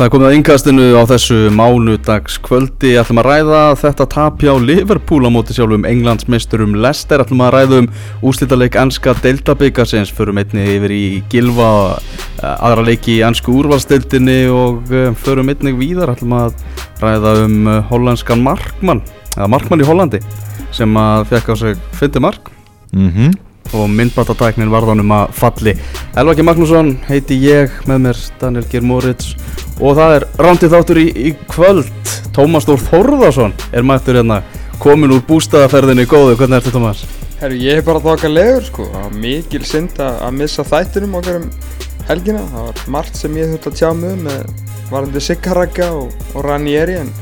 Það er komið að yngastinu á þessu mánudagskvöldi. Ætlum að ræða þetta tapja á Liverpool á móti sjálfum Englandsmeisturum Leicester. Ætlum að ræða um úslítaleg ennska deildabikarsins. Förum einni yfir í Gilva aðra leiki í ennsku úrvalstildinni og förum einni víðar. Ætlum að ræða um hollanskan Markmann eða Markmann í Hollandi sem að fekk á sig fyndi mark. Mm -hmm. og myndbatatæknin varðanum að falli. Elvaki Magnússon heiti ég. Með mér Daniel Geir Moritz og það er rántið þáttur í, í kvöld. Tómas Þór Þórðarsson er mættur hérna komin úr bústæðaferðinni góðu, hvernig ertu Tómas? Herru, ég hef bara þokkar legur sko, það var mikil synd að missa þættinum okkar um helgina, það var margt sem ég þurfti að tjá mig um með varandi Siggarakka og, og Ranieri en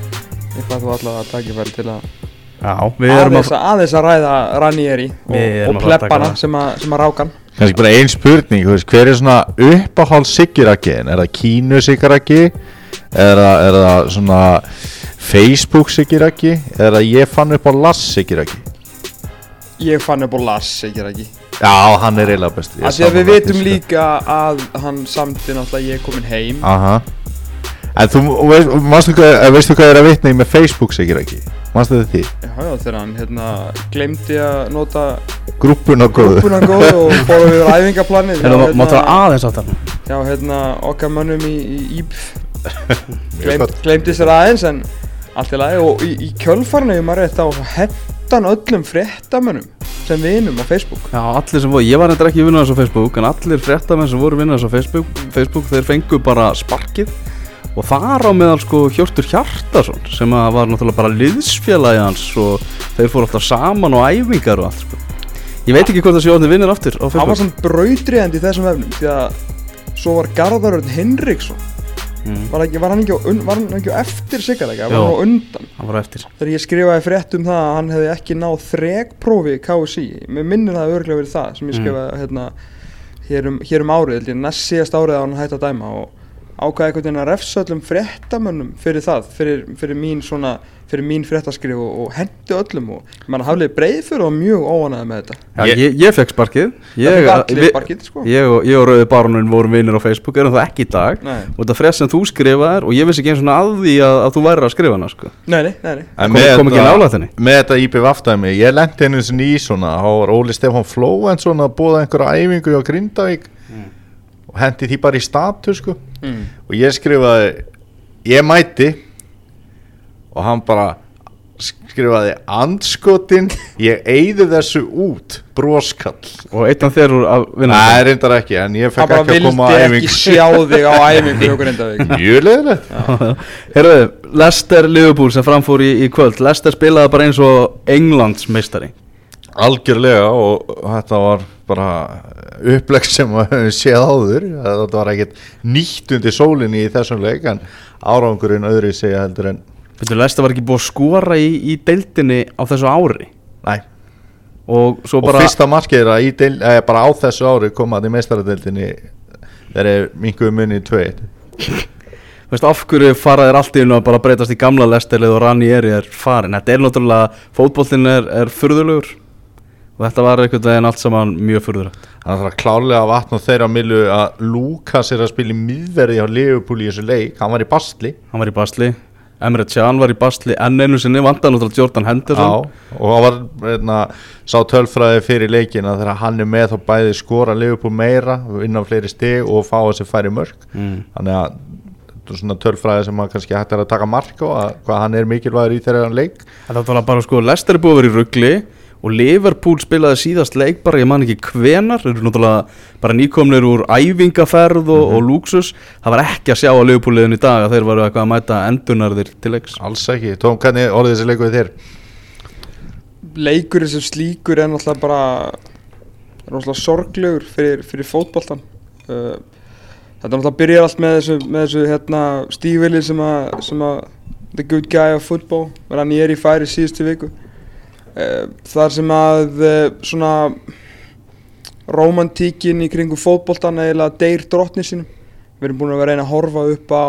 ég þú allavega að taka færi til að Já, við erum aðeins að, aðeins að ræða Ranieri og, og pleppana sem að, sem að rákan Kannski bara ein spurning, hver er svona uppáhald siggirakkiðin? Er það kínu siggirakki? Er, það- er það svona Facebook siggirakki? Er það ég fann upp á Lass siggirakki? Ég fann upp á Lass, Siggaraki Já, hann er eiginlega best við vitum líka að hann samti náttúrulega ég er komin heim Aha En þú veist, veistu hvað er að vitna í með Facebook siggirakki? Manstu þetta því? Já, já, þegar hann hérna glemdi að nota Grúppuna góðu grúpuna góð og fórum við æfingaplanið. Hérna, máttu það aðeins átt þarna Já, hérna, okkar mönnum í, í Íbf gott. Gleymdi sér aðeins en allt í lagi. Og í, í kjölfarnu ég maður rétt á hendan öllum fréttamönnum sem vinum á Facebook. Já, allir sem voru, ég var eitthvað ekki vinnað þessu á Facebook en allir fréttamenn sem voru vinnað þessu á Facebook, Facebook þeir fengu bara sparkið og þar á meðal sko Hjörtur Hjartarsson sem var náttúrulega bara liðsfélagi hans og þeir fóru alltaf saman og æfingar og allt sko. Ég veit ekki hvort það sé orðin vinnir aftur Hann var samt brautriðandi í þessum efnum því að svo var Garðarörn Hinriksson. Mm, var, ekki, var, hann ekki á, var hann ekki á eftir Siggarækja, var hann á undan? Hann var eftir. Þegar ég skrifaði frétt um það að hann hefði ekki náð þregprófi í KSI mér minnir það örglega verið það sem ég Mm. skrifaði hérna, hér, um, hér um árið næst síðast árið að hann hætti að dæma og ákvaði einhvern veginn að refsa öllum fréttamönnum fyrir það, fyrir, fyrir mín svona fyrir mín fréttaskrif og, og hendi öllum og mann hafliði breið fyrir og mjög óanæði með þetta Já, Ég- ég, ég fekk sparkið ég, við- sparkið sko ég, og, ég og Rauði Baronun vorum vinnir á Facebook erum það ekki í dag nei, og þetta frétt sem þú skrifaðir og ég vissi ekki eins og að því að, að þú væri að skrifa hana sko. nei, nei, nei, nei. Kom- kom ekki nálægt henni? Með þetta IPV aftæmi, ég lendi henni í svona Há var Óli Stefán Flóensson að búða einhverja æfingu á Grindavík Og hendi því bara í status sko. Mm. Og ég skrifaði Ég mæti Og hann bara skrifaði Andskotin, ég eyði þessu út Broskall. Og einn af þeir úr að vinna Nei, reyndar ekki, en ég hann fekk bara ekki að vildi koma á ekki æfingu. sjá þig á Grindavík Mjög leðilegt Herðu, Leicester Liverpool sem framfór í, í kvöld. Leicester spilaði bara eins og Englands meistari Algjörlega og þetta var bara upplegg sem við höfum séð áður. Þetta var ekkert nýtt undir sólinni í þessum leik en árangurinn öðru segja heldur en Leicester var ekki búið að skora í, í deildinni á þessu ári? Næ og og fyrsta markið er að í eh, bara á þessu ári koma til meistaradeildinni þeir eru minguðu munni í tveit veist, af hverju faraðir allt í einu að bara breytast í gamla Leicesterlið og Ranieri er farin þetta er náttúrulega, fótbollin er, er furðulegur og þetta var einhvern veginn allt saman mjög að það er klálega að vatna þeirra milu að Lukas er að spila í miðverði á Leopold í þessu leik, hann var í bastli hann var í basli, Emre Can var í basli enn einu sinni, vandan náttúrulega Jordan Henderson. Já, og hann var hérna, sá tölfræði fyrir leikina þegar hann er með þá bæði skora Leopold meira, vinna fleiri stig og fá þessi færi mörg mm. þannig að svona tölfræði sem maður kannski hægt er að taka mark á að hvað hann er mikilvægur í þeirra leik. Þetta var bara sko, Leicester er búið að vera í ruggli og Liverpool spilaði síðast leik bara, ég man ekki hvenar, þeir eru náttúrulega bara nýkomnir úr æfingaferð og, og lúksus, það var ekki að sjá að Liverpool liðin í dag að þeir varu eitthvað að mæta endunarðir til leiks. alls ekki, Tóm, hvernig orðið þessi leiku við þér? leikurinn sem slíkur er náttúrulega bara er náttúrulega sorglegur fyrir, fyrir fótboltan uh, þetta náttúrulega byrjar allt með þessu, með þessu hérna, stífili sem að, sem að the good guy of football hann er í færi síðustu viku þar sem að uh, svona romantíkin í kringum fótboltan eiginlega deyr drottni sínum. Við erum búin að vera að reyna að horfa upp á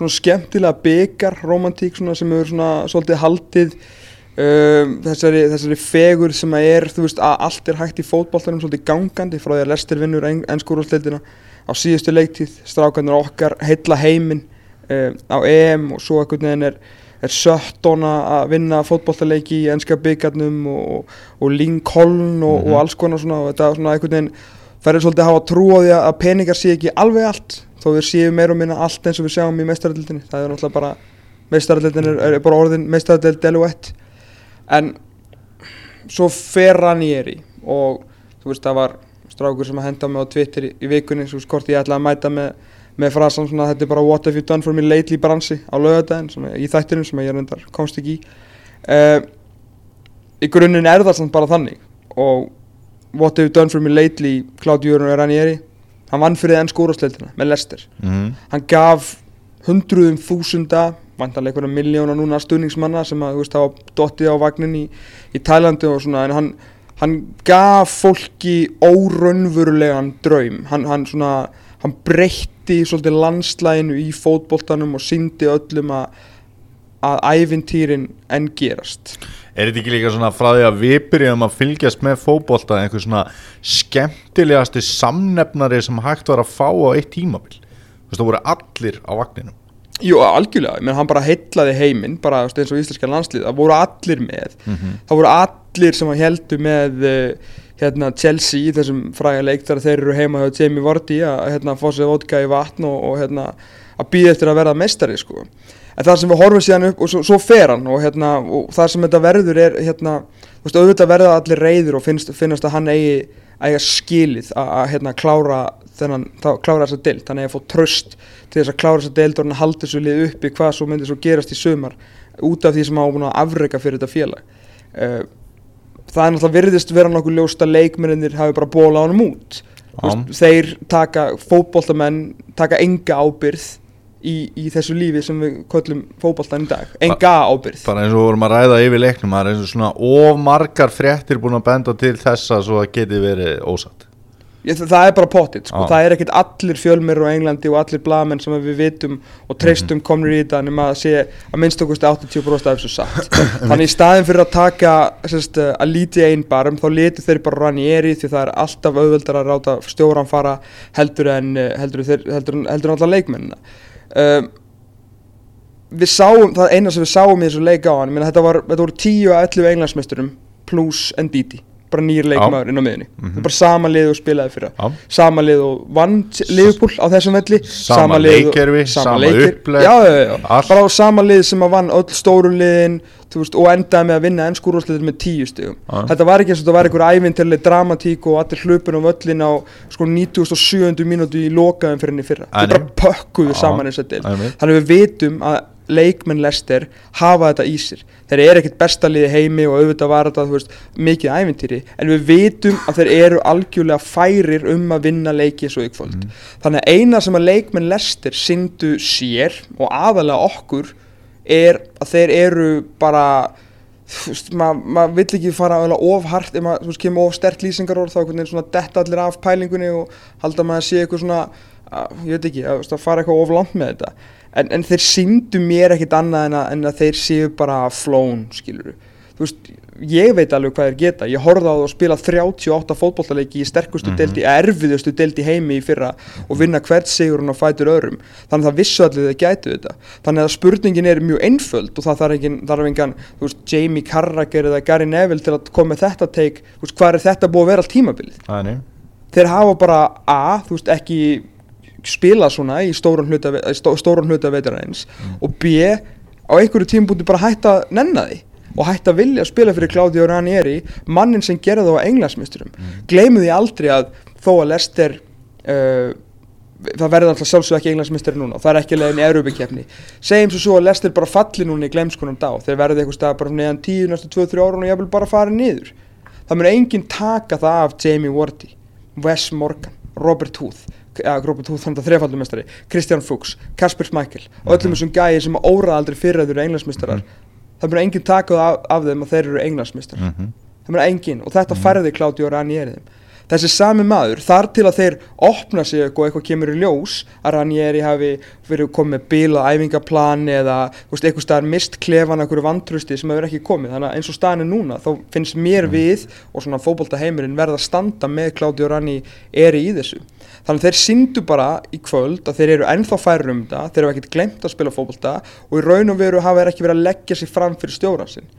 svona skemmtilega byggar romantík svona sem hefur svona svolítið haldið um, þessari, þessari fegur sem að er þú veist að allt er hægt í fótboltanum svolítið gangandi frá því að Lester vinnur ennskúrústildina á síðustu leiktíð strákarnir okkar heilla heiminn uh, á EM og svo einhvern veginn er, er Sutton að vinna fótboltaleiki í ennska byggarnum og, og Lincoln og, og alls konar svona og þetta svona einhvern veginn færður svolítið að hafa trú á því að peningar sé ekki alveg allt þó við séum meira og minna allt eins og við sjáum í meistaradildinni það er náttúrulega bara meistaradildin er, er bara orðin meistaradild deluett en svo fer Ranieri og þú veist það var strákur sem að henda mig á Twitter í, í vikunni svo skort ég ætlaði að mæta með, með frasan svona þetta er bara what have you done for me lately bransi á lögadaginn í þættinum sem ég reyndar komst ekki í. Uh, í grunninn er það samt bara þannig. Og what have you done for me lately Claudio Ranieri hann vann fyrir enn skórasleitina með Leicester. Mm. hann gaf hundruðum þúsunda vantarlega einhverja miljóna núna stuðningsmanna sem að þú veist hafa dottið á vagnin í, í Tælandi og svona en hann, hann gaf fólki óraunverulegan draum. Hann, hann svona hann breytti svolítið landslæginu í fótboltanum og syndi öllum að að ævintýrin enn gerast. Er þetta ekki líka svona frá því að við byrjum að fylgjast með fótbolta einhver svona skemmtilegasti samnefnari sem hægt var að fá á eitt tímabil? Þú veist það voru allir á vagninum. Jú, algjörlega, menn hann bara heillaði heiminn bara eins og íslenska landslið, það voru allir með. Það voru allir sem að heldu með uh, hérna, Chelsea í þessum fræga leik þegar þeir eru heima hjá Jamie Vardy að hérna, fá sér vodka í vatn og, og hérna, að býða eftir að verða meistari sko. en það sem við horfum síðan upp og svo, svo fer hann og, hérna, og það sem þetta verður er hérna, veist, auðvitað verða allir reyður og finnst, finnast að hann eigi eiga skilið að að, hérna, klára þennan, þá, klára þessa deild þannig að ég fór tröst til þess að klára þessa deild og hann haldi þessu lið uppi hvað svo myndi svo gerast í sumar út af því sem hann á búin að afreika fyrir þetta félag uh, það er náttúrulega virðist vera nokkuð ljóst að leikmennir hafi bara bólað honum út. Veist, þeir taka, fótboltamenn taka enga ábyrð í, í þessu lífi sem við köllum fótboltan í dag, enga ábyrð Bara eins og vorum að ræða yfir leiknum Það er eins og svona of margar fréttir búin að benda til þessa svo að geti verið ósatt Ég, það, er bara pottitt, sko. Það er ekkert allir fjölmir á Englandi og allir blamenn sem við vitum og treystum komnir í þetta nema að sé að minnst okkur 80% af þessu satt. Þannig í staðin fyrir að taka sérst, að líti einn barm þá letu þeir bara rann í eri því það er alltaf auðveldar að ráta stjóran fara heldur en eh, heldur, heldur, heldur en allar leikmennina. Um, við sáum, það eina sem við sáum í þessu leik á hann, þetta, var, þetta voru 10 að 11 englandsmeisturum pluss Ndidi bara nýr leikmaður inn á miðunni það er bara sama lið og spilaði fyrir Já. sama lið og vann Liverpool á þessum velli Sama og- sama já, já, já, allt. bara á sama lið sem að vann öll stóru liðin veist, og endaði með að vinna ennskúrúsliðin með tíu stigum Já. þetta var ekki eins og þetta var einhver ævintileg dramatík og allir hlupin á völlin á sko 97. mínútu í lokaðum fyrir henni fyrra þau bara pökkuðu saman að deil einmitt. þannig við vitum að leikmenn Lester hafa þetta í sér. Þeir eru ekkert besta liði heimi og auðvitað var þetta veist, mikið ævintýri en við vitum að þeir eru algjörlega færir um að vinna leiki svo ykfold þannig að eina sem að leikmenn Lester syndu sér og aðalega okkur er að þeir eru bara þú veist, maður ma vill ekki fara alveg of hart ef maður kemur of stert lýsingar orð þá veginn svona detta allir af pælingunni og halda maður að sé eitthvað svona að, ég veit ekki, að, að fara eitthvað of langt með þetta en, en þeir síndu mér ekkit annað en að, en að þeir séu bara flón, skilur þú veist, ég veit alveg hvað þeir geta. Ég horfði á það að spila 38 fótbollaleiki í sterkustu Mhm. deldi, erfiðustu deldi heimi í fyrra og vinna hvert sigurinn og fætur öðrum. Þannig að það vissu allir þeir gætu þetta. Þannig að spurningin er mjög einföld og það þarf engin, þarf engan þú veist, Jamie Carragher eða Gary Neville til að koma þetta take, þú veist, hvað er þetta búið að vera tímabilið? Þannig þeir hafa bara A, þú veist, ekki spilað svona í stórun hluta, stó, hluta veitarains og B, á einhverju tímabúti bara hætt að nenna því og hætt að vilja spila fyrir Claudio Ranieri mannin sem gerði það á englandsmeisturum. Mm. gleimu því aldrei að þó að Lester uh, það verður alltaf sjálfsög ekki englandsmeistari núna og það er ekki leiðin í Európa-kefni segjum svo svo að Lester bara falli núna í gleimskunum dá. Þeir verði eitthvað stað bara neðan 10 næstu 2-3 ára og ég vil bara fara niður. Það mun enginn taka það af Jamie Wardy Wes Morgan, Robert Huth Robert Huth, þannig að þrefaldumestari Christian Fuchs, Kasper Schmeichel og öllum þessum gæði sem óra aldrei fyrir að þeir eru englandsmeistarar. Það mun enginn taka það af, af þeim að þeir eru englandsmeistarar. Mhm. það mun enginn og þetta færði Claudio Ranieri þeim. Þessi sami maður, þar til að þeir opna sig eitthvað, eitthvað kemur í ljós að Ranieri hafi verið komið með bíla æfingaplan eða eitthvað staðar mist klefan eitthvað vantrusti sem hefur ekki komið, þannig að eins og staðan er núna þá finnst mér við og svona fótbolta heimurinn verða að standa með Claudio Ranieri í þessu þannig að þeir síndu bara í kvöld að þeir eru ennþá færir um þetta þeir eru ekkert glemt að spila fótbolta og í raun og veru hafa þeir ekki verið að leggja sig fram fyrir stjóran sinn.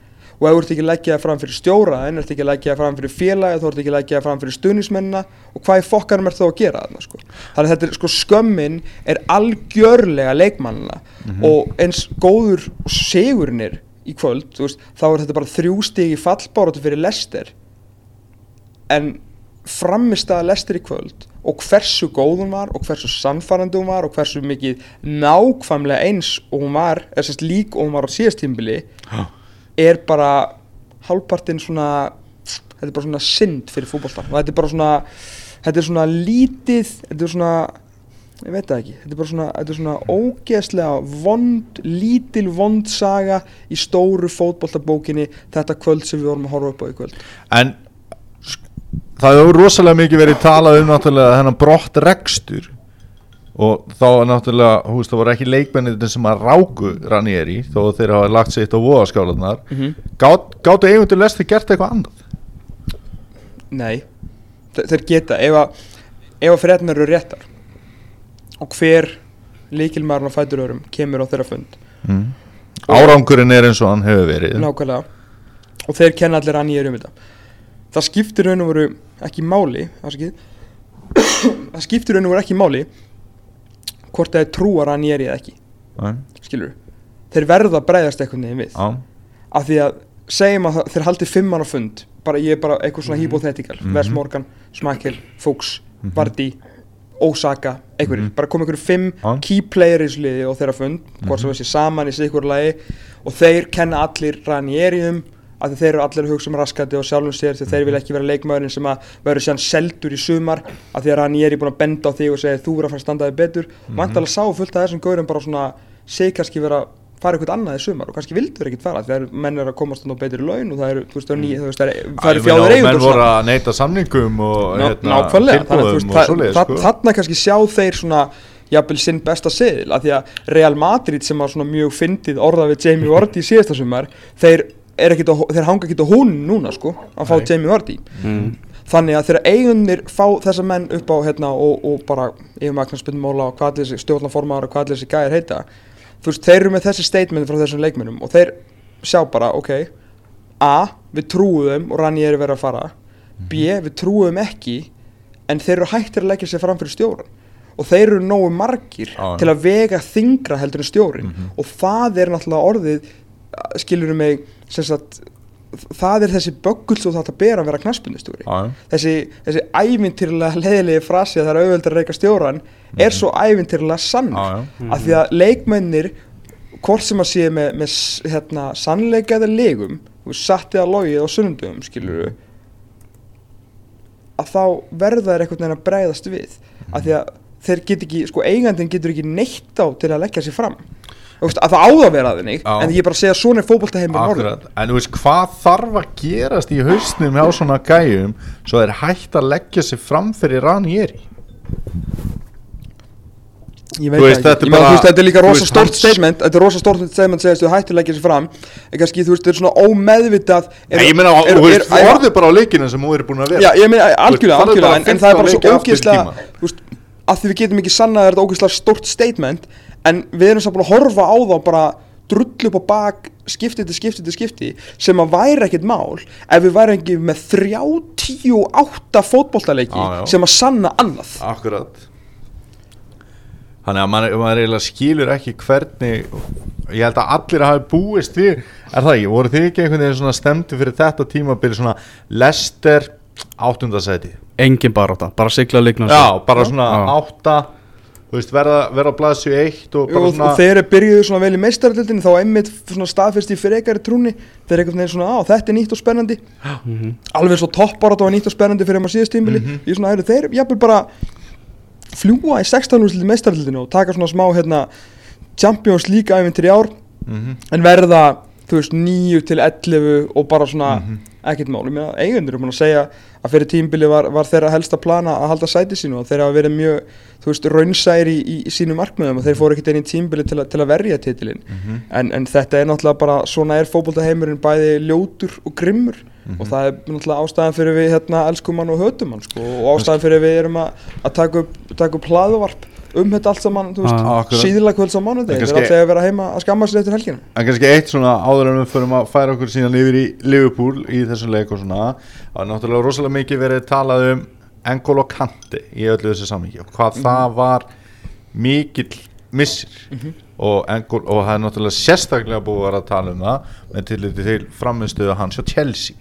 Og ef þú ert ekki að leggja það fram fyrir stjóra en ert ekki að leggja það fram fyrir félagi þú ert ekki að leggja það fram fyrir stuðnismennina og hvað í fokkanum er þá að gera þarna sko. þannig að þetta er sko skömmin er algjörlega leikmannina og eins góður segurnir í kvöld þú veist, þá er þetta bara þrjú stig í fallbáratu fyrir Lester en framist að Lester í kvöld og hversu góð hún var og hversu sannfærandi hún var og hversu mikið nákvæmlega eins og hún var, eða sérst lík og hún var á síðast tímbili er bara hálfpartinn svona þetta er bara svona synd fyrir fótbolta og þetta er bara svona þetta er svona lítið þetta er svona ég veit það ekki þetta er bara svona, þetta er svona ógeðslega vond, lítil vond saga í stóru fótboltabókinni þetta kvöld sem við vorum að horfa upp á í kvöld. En það hefur rosalega mikið verið talað um náttúrulega þennan brott rekstur. Og þá er náttúrulega, hú veist, það voru ekki leikmennir sem að ráku Ranieri þó þeir hafa lagt sitt á voðaskálanar mm -hmm. Gát, Gáttu eigundur lesti gert eitthvað annað? Nei, Þe þeir geta ef að, ef að frednar eru réttar og hver líkilmaðurinn á fæturörum kemur á þeirra fund. Mm. Árangurinn er eins og hann hefur verið. Nákvæmlega. Og þeir kenna allir nýja um þetta. Það skiptir raun og veru ekki máli það skiptir raun og veru ekki máli hvort það er trúar að nýja eða ekki Nei, skilur þeir verða að breyðast eitthvað neginn við Já, af því að segjum að þeir haldi fimmann á fund bara ég er bara eitthvað svona Mhm. hypothetical Mhm. Wes Morgan, Smakkel, Fuchs Mhm. Vardy, Osaka einhverjir, Mhm. bara koma einhverjir fimm Já. key player í þessu liði og þeirra fund hvort sem Mhm. þessi saman í sikur lagi og þeir kenna allir Ranieri um að þeir eru allir að hugsa um raskati og sjálfum sér þegar þeir vil ekki vera leikmaðurinn sem að verður sér seldur í sumar að því að Ranieri er búin að benda á þig og segja þú verður að fara að standa þig betur mm Mhm. -hmm. sá fullt af þessum gaurum bara svona segi kannski vera fara eitthvað annað í sumar og kannski vildu þeir ekkert fara þegar menn er að komast á betri laun og það eru, það eru, fjáður eigundur Menn voru að neyta samningum og hérna, að það, sko. þarna kannski sjá þeir svona jafnvel sinn besta seðil að því að Real Madrid sem var svona mjög fyndið orða við Jamie Vardy í síðasta sumar þeir, ekkit þeir hanga ekki á hún núna sko að fá Nei. Jamie Vardy mm. þannig að þegar eigunir fá þessa menn upp á hérna og, og bara yfirmagnarspindmóla og hvað allir þessi stjórnaformaður og hvað allir þessi gæðir heita þú veist, þeir eru með þessi statement frá þessum leikmennum og þeir sjá bara, ok A, við trúum þeim og rann ég er verið að fara B, við trúum ekki en þeir eru hættir að leggja sér fram fyrir stjóran og þeir eru nógu margir já. til að vega þingra heldur en stjórin Mhm. og það er náttúrulega orðið skilur mig sem sagt, það er þessi böggul sem þetta ber að vera knaspundustjóri Já, já. þessi, þessi ævintýrlega leðilegi frasi að það er auðvöld að reyka stjóran er svo ævintýrlega Já, já. af því að leikmennir hvort sem að sé með, með hérna, sannleika eða legum þú veist, satt eða logið á sunnundum skilur að þá verða þeir einhvern veginn að bregðast við. Af því að þeir get ekki, sko eigandinn getur ekki neitt á til að leggja sér fram. Þú að það áða að vera þannig en ég er bara að segja að svona er fótboltaheimur Akkurat, en þú veist hvað þarf að gerast í hausnum hjá svona gæjum svo er hægt að leggja sig fram fyrir Ranieri Ég Þú veit veist, það þetta ekki, er bara- þú veist, þetta er líka þú rosa stort statement Þetta er rosa stort statement segist þú hættir að leggja sér fram En kannski, þú veist, þetta er svona ómeðvitað Nei, ég meina, þú veist, orðið bara á leikinu sem þú eru búin að vera. Já, ég meina, algjörlega, En, það er bara 15 svo ógeðslega. Þú að því við getum ekki sannað að þetta er ógeðslega stort statement En við erum samt búin að horfa á þá bara drullu upp á bak skipti til skipti til skipti sem að væri ekkert mál ef við væri ekki með 38 fótboltaleiki Já, já. sem að sanna annað. Akkurat. Þannig að maður, maður eiginlega skilur ekki hvernig Ég held að allir hafi búist því Er það ekki, voru þið ekki einhvern veginn svona stemdi fyrir þetta tímabili svona Lester áttundasæti Engin barátta, bara sigla leiknum. Já, bara svona átta Þú veist, verða, verða á blaðsju eitt og Jú, bara og, svona og þeir eru byrjuðu svona vel í meistaraldildinni þá einmitt svona staðfest í frekari trúni þeir eru veginn svona, á þetta er nýtt og spennandi Mhm. alveg svo toppárat og nýtt og spennandi fyrir maður síðast tímili Mhm. ég svona, heyrðu, þeir jafnvel bara fljúa í 16 úrslit í meistaraldildinni og taka svona smá hérna Champions League æfintir í ár Mhm. en verða, þú veist, 9 til 11 og bara svona Mhm. ekkert mál, ég meina, eigendur er búin að segja að fyrir tímbili var, var þeirra helsta plana að halda sæti sínu og þeir hafa verið mjög þú veist, raunsæri í, í sínu markmiðum og þeir fóru ekkert einn í tímbili til, að- til að verja titilinn. Mhm. en, en þetta er náttúrulega bara svona er fótboltaheimurinn bæði ljótur og grimmur. Og það er náttúrulega ástæðan fyrir við hérna elskum hann og hötum hann sko, og ástæðan fyrir við erum að, að taka upp, taka upp hlaðvarp um þetta allt saman, þú veist, Ah, akkurat. síðla kvölds á mánuði, kannski- eru alltaf að vera heima að skamma sér eftir helgina. En kannski eitt svona áður en við förum að færa okkur síðan yfir í Liverpool í þessum leik og svona er náttúrulega rosalega mikið verið talað um Engolo Kanti í öllu þessu samhengi og hvað það var mikill missir. Og, Engol, og það er náttúrulega sérstaklega búið að tala um það með tilliti til framistuðu hans hjá Chelsea.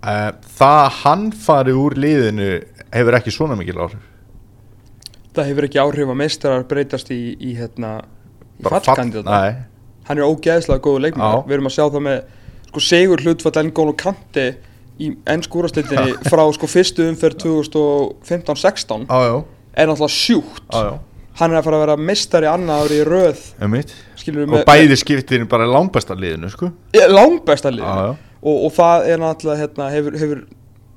Uh, Það að hann fari úr liðinu hefur ekki svona mikil áhrif. Það hefur ekki áhrif að meistarar breytast í, í hérna í Bara fall- hann er ógeðslega góðu leikmaður. Já. við erum að sjá það með sko segur hlutfall N'Golo Kanti í ennskúraslitinni frá sko fyrstu umferð 2015-16 ájá, er náttúrulega sjúkt. Ájá, hann er að fara að vera meistari annað ári í röð Og bæði skiptir bara langbesta liðinu, sko. Langbesta lið Já, já. og, og það er náttúrulega hérna, hefur, hefur,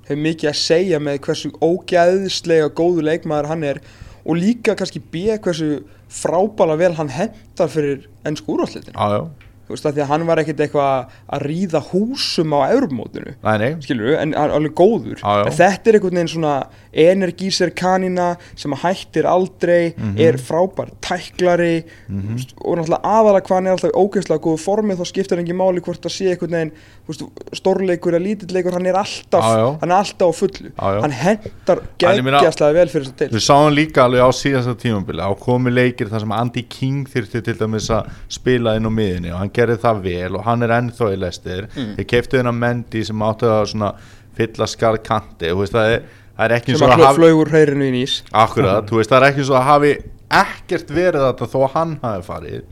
hefur mikið að segja með hversu ógeðslega góðu leikmaður hann er og líka kannski B hversu frábæla vel hann hendar fyrir ennsku úrvarslitin Já, já, þú veist að því að hann var ekkert eitthvað að ríða húsum á eurumótinu skilur en alveg góður já. en þetta er einhvern veginn svona energiser kanina sem hættir aldrei Mhm. er frábær tæklari mm og náttúrulega aðalega hvað hann er alltaf í ógeðslega góðu formi þá skiptir hann ekki máli hvort að sé einhvern veginn veist, stórleikur eða lítilleikur hann er alltaf, já. hann er alltaf á fullu já. hann hendar geggjastlega vel fyrir þess að til Við sáum líka alveg á síðasta tímambili á komi leikir þar sem Andy King þyrfti til dæmis að spila inn á miðinni og hann gerði það vel og hann er ennþá í lestir Mm. þeir keiftu hennar Mendy sem áttu að svona fylla skarð kanti og veist, það, er, það er ekki sem svo að hafi flög úr hreirinu í nýs akkurat, þú veist, það er ekki svo að hafi ekkert verið þetta þó hann hafi farið.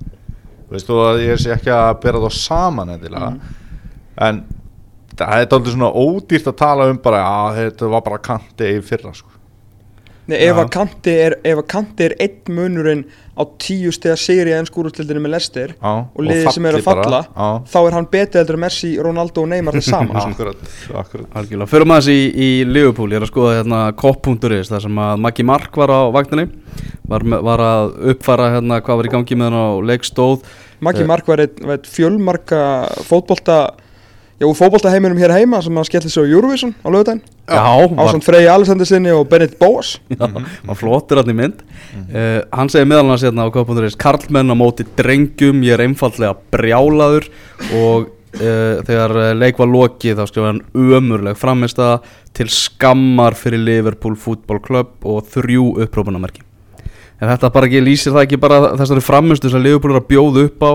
Þú veist, og að ég sé ekki að bera þá saman endilega. En það er aldrei svona ódýrt að tala um bara að þetta var bara kanti í fyrra sko. Nei, ef að Kanti er, ef að Kanti er einn munurinn á tíu stegar sigri í ennskúrústildinu með Lester Já, og liðið sem er að falla bara, þá er hann betið heldur en Messi, Ronaldo og Neymar það saman. Algjörlega, förum aðeins í, í Liverpool, ég er að skoða hérna kopp.is þar sem að Maggi Mark var á vagninni var, var að uppfara hérna hvað var í gangi með hann á leikstóð Maggi Eh. Mark var einn var einn fjölmarka fótbolta já, úr fótboltaheiminum hér heima sem hann skellir sig á Eurovision á var, ásand Frey Alessandersinni og Bennett Boas já, flottur hann í mynd. Uh, Hann segir meðal hans hérna á kopp.is Karlmenn á móti drengjum, ég er einfallega brjálaður. Og uh, þegar eh, leik var lokið þá skrifa hann ömurleg framist til skammar fyrir Liverpool Football Club og þrjú upprópunamerki En þetta bara ekki lýsir það ekki bara þessari framistu sem Liverpool er að bjóða upp á